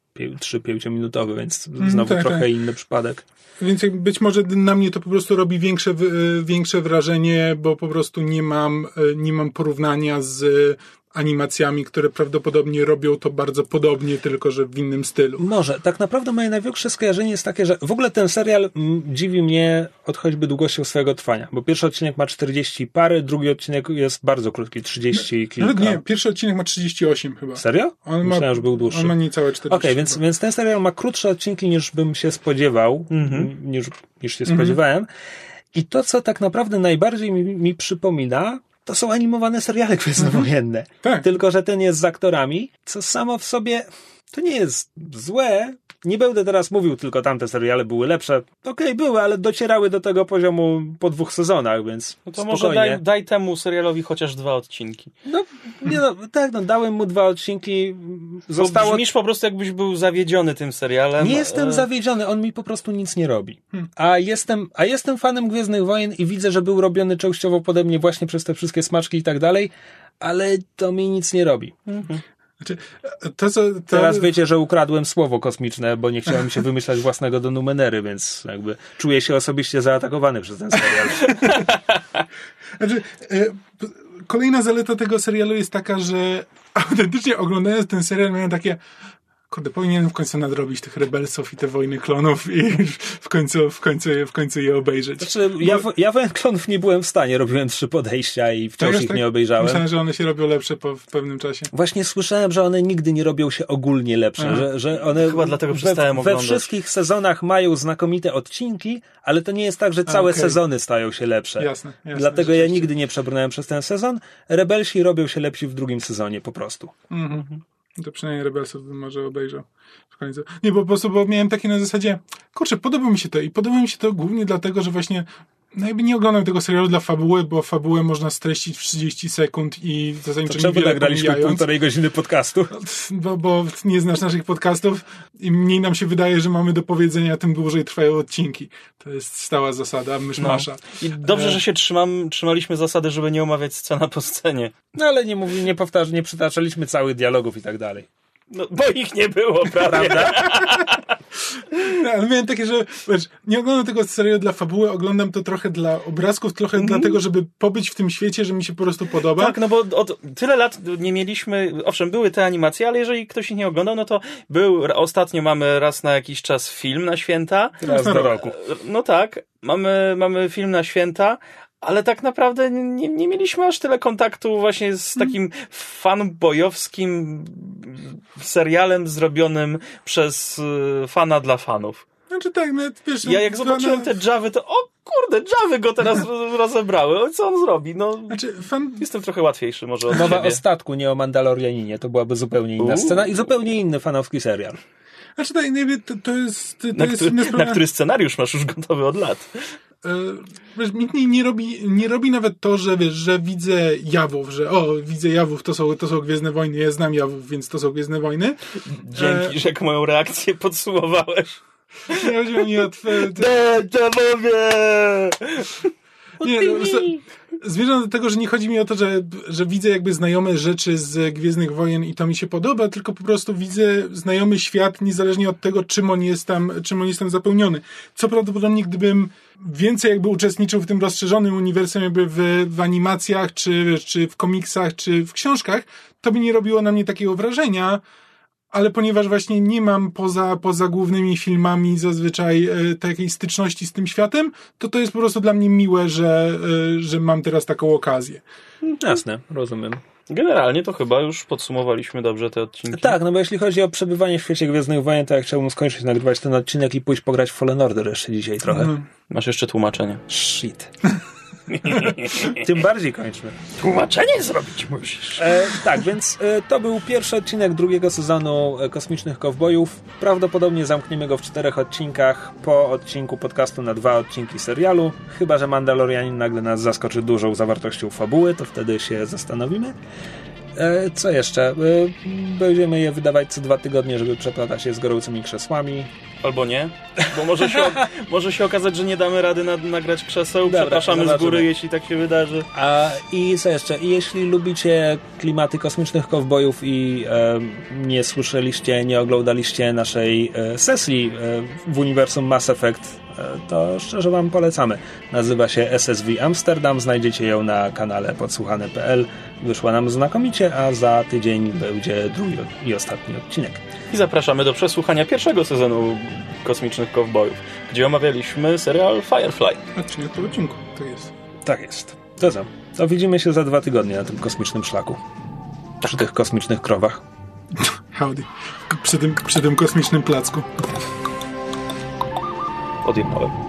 trzy pięciominutowe, więc znowu tak, trochę tak. inny przypadek. Więc być może na mnie to po prostu robi większe, większe wrażenie, bo po prostu nie mam, e, nie mam porównania z animacjami, które prawdopodobnie robią to bardzo podobnie, tylko że w innym stylu. Może. Tak naprawdę moje największe skojarzenie jest takie, że w ogóle ten serial mm, dziwi mnie od choćby długością swojego trwania, bo pierwszy odcinek ma 40 pary, drugi odcinek jest bardzo krótki, 30 i kilka. Nawet nie, pierwszy odcinek ma 38 chyba. Serio? On ma, Myślałem, że był dłuższy. On ma niecałe 40. Okej, więc, chyba. więc ten serial ma krótsze odcinki niż bym się spodziewał, Mhm. niż, niż się spodziewałem. I to, co tak naprawdę najbardziej mi, mi przypomina, to są animowane seriale gwiezdnowojenne. Tak. Tylko, że ten jest z aktorami, co samo w sobie to nie jest złe. Nie będę teraz mówił, tylko tamte seriale były lepsze. Okej, były, ale docierały do tego poziomu po dwóch sezonach, więc No to spokojnie. może daj, daj temu serialowi chociaż dwa odcinki. No, nie no, tak, no, dałem mu dwa odcinki. Zostało... Brzmisz po prostu jakbyś był zawiedziony tym serialem. Nie jestem E, zawiedziony, on mi po prostu nic nie robi. A jestem, a jestem fanem Gwiezdnych Wojen i widzę, że był robiony częściowo pode mnie właśnie przez te wszystkie smaczki i tak dalej, ale to mi nic nie robi. Znaczy, to, co, to, Teraz wiecie, że ukradłem słowo kosmiczne, bo nie chciałem się wymyślać własnego do numenery, więc jakby czuję się osobiście zaatakowany przez ten serial. Znaczy, e, kolejna zaleta tego serialu jest taka, że autentycznie oglądając ten serial miałem takie kurde, powinienem w końcu nadrobić tych rebelsów i te wojny klonów i w końcu, w końcu, je- w końcu je obejrzeć. Znaczy, ja, w- ja Wojen Klonów nie byłem w stanie, robiłem trzy podejścia i wciąż Tak, ich tak? nie obejrzałem. Myślałem, że one się robią lepsze po, w pewnym czasie. Właśnie słyszałem, że one nigdy nie robią się ogólnie lepsze, że, że one Chyba dlatego we, przestałem we oglądać. wszystkich sezonach mają znakomite odcinki, ale to nie jest tak, że całe okej. sezony stają się lepsze. Jasne, jasne, Dlatego ja nigdy nie przebrnąłem przez ten sezon. Rebelsi robią się lepsi w drugim sezonie po prostu. Mhm. To przynajmniej Rebelsów bym może obejrzał w końcu. Nie, bo po prostu bo miałem takie na zasadzie, kurczę, podoba mi się to i podoba mi się to głównie dlatego, że właśnie no jakby nie oglądam tego serialu dla fabuły, bo fabułę można streścić w 30 sekund i To zasadniczo czemu niewiele nagraliśmy pomijając. półtorej godziny podcastu? Bo, bo nie znasz naszych podcastów i mniej nam się wydaje, że mamy do powiedzenia, tym dłużej trwają odcinki. To jest stała zasada myszmasza. I dobrze, że się trzymam, trzymaliśmy zasady, żeby nie omawiać scena po scenie. No ale nie mówi, nie powtarz, nie przytaczaliśmy całych dialogów i tak dalej. No, bo ich nie było, prawda? No, ale miałem takie, że wiesz, nie oglądam tego serialu dla fabuły, oglądam to trochę dla obrazków, trochę dlatego, żeby pobyć w tym świecie, że mi się po prostu podoba. Tak, no bo od tyle lat nie mieliśmy, owszem, były te animacje, ale jeżeli ktoś ich nie oglądał, no to był, ostatnio mamy raz na jakiś czas film na święta. Raz do roku. No tak, mamy, mamy film na święta, ale tak naprawdę nie, nie mieliśmy aż tyle kontaktu właśnie z takim fanbojowskim serialem zrobionym przez y, fana dla fanów. Znaczy tak, no, wiesz, Ja jak no, zobaczyłem te Javy, to o kurde, Javy go teraz rozebrały. Co on zrobi? No, Znaczy, fan, jestem trochę łatwiejszy może od Mowa siebie. o statku, nie o Mandalorianinie. To byłaby zupełnie inna Uuu. scena i zupełnie inny fanowski serial. znaczy tak, nie wiem, to, to jest, to Na, jest który, na który scenariusz masz już gotowy od lat. E, wiesz, mi nie, nie, robi, nie robi nawet to, że wiesz, że widzę jawów, że o, widzę jawów, to są, to są Gwiezdne Wojny, ja znam jawów, więc to są Gwiezdne Wojny. Dzięki, E, że jak moją reakcję podsumowałeś. Nie chodzi mi o twoje, Dejawowie! Nie, no, zmierzam do tego, że nie chodzi mi o to, że, że widzę jakby znajome rzeczy z Gwiezdnych Wojen i to mi się podoba, tylko po prostu widzę znajomy świat, niezależnie od tego, czym on jest tam, czym on jest tam zapełniony. Co prawdopodobnie, gdybym więcej jakby uczestniczył w tym rozszerzonym uniwersum jakby w, w animacjach, czy, czy w komiksach, czy w książkach, to by nie robiło na mnie takiego wrażenia, ale ponieważ właśnie nie mam poza, poza głównymi filmami zazwyczaj e, takiej styczności z tym światem, to to jest po prostu dla mnie miłe, że, e, że mam teraz taką okazję. Jasne, rozumiem. Generalnie to chyba już podsumowaliśmy dobrze te odcinki. Tak, no bo jeśli chodzi o przebywanie w świecie Gwiezdnych Wojen, to ja chciałbym skończyć nagrywać ten odcinek i pójść pograć w Fallen Order jeszcze dzisiaj trochę. No. Masz jeszcze tłumaczenie. Shit. Tym bardziej kończmy. Tłumaczenie zrobić musisz. E, tak, więc e, to był pierwszy odcinek drugiego sezonu e, Kosmicznych Kowbojów. Prawdopodobnie zamkniemy go w czterech odcinkach po odcinku podcastu na dwa odcinki serialu. Chyba, że Mandalorianin nagle nas zaskoczy dużą zawartością fabuły, to wtedy się zastanowimy. E, co jeszcze? E, będziemy je wydawać co dwa tygodnie, żeby przeplatać się z gorącymi krzesłami. Albo nie, bo może się, może się okazać, że nie damy rady nad, nagrać krzeseł. Dobra, Przepraszamy z zobaczymy. góry, jeśli tak się wydarzy. A i co jeszcze? Jeśli lubicie klimaty kosmicznych kowbojów i e, nie słyszeliście, nie oglądaliście naszej e, sesji e, w uniwersum Mass Effect, e, to szczerze wam polecamy. Nazywa się SSV Amsterdam, znajdziecie ją na kanale podsłuchane.pl. Wyszła nam znakomicie, a za tydzień będzie drugi i ostatni odcinek. I zapraszamy do przesłuchania pierwszego sezonu Kosmicznych Cowboyów, gdzie omawialiśmy serial Firefly. A czyli po odcinku to jest. Tak jest. To co? To widzimy się za dwa tygodnie na tym kosmicznym szlaku. Przy tych kosmicznych krowach. Howdy. Przy tym, przy tym kosmicznym placku. Odjechałem.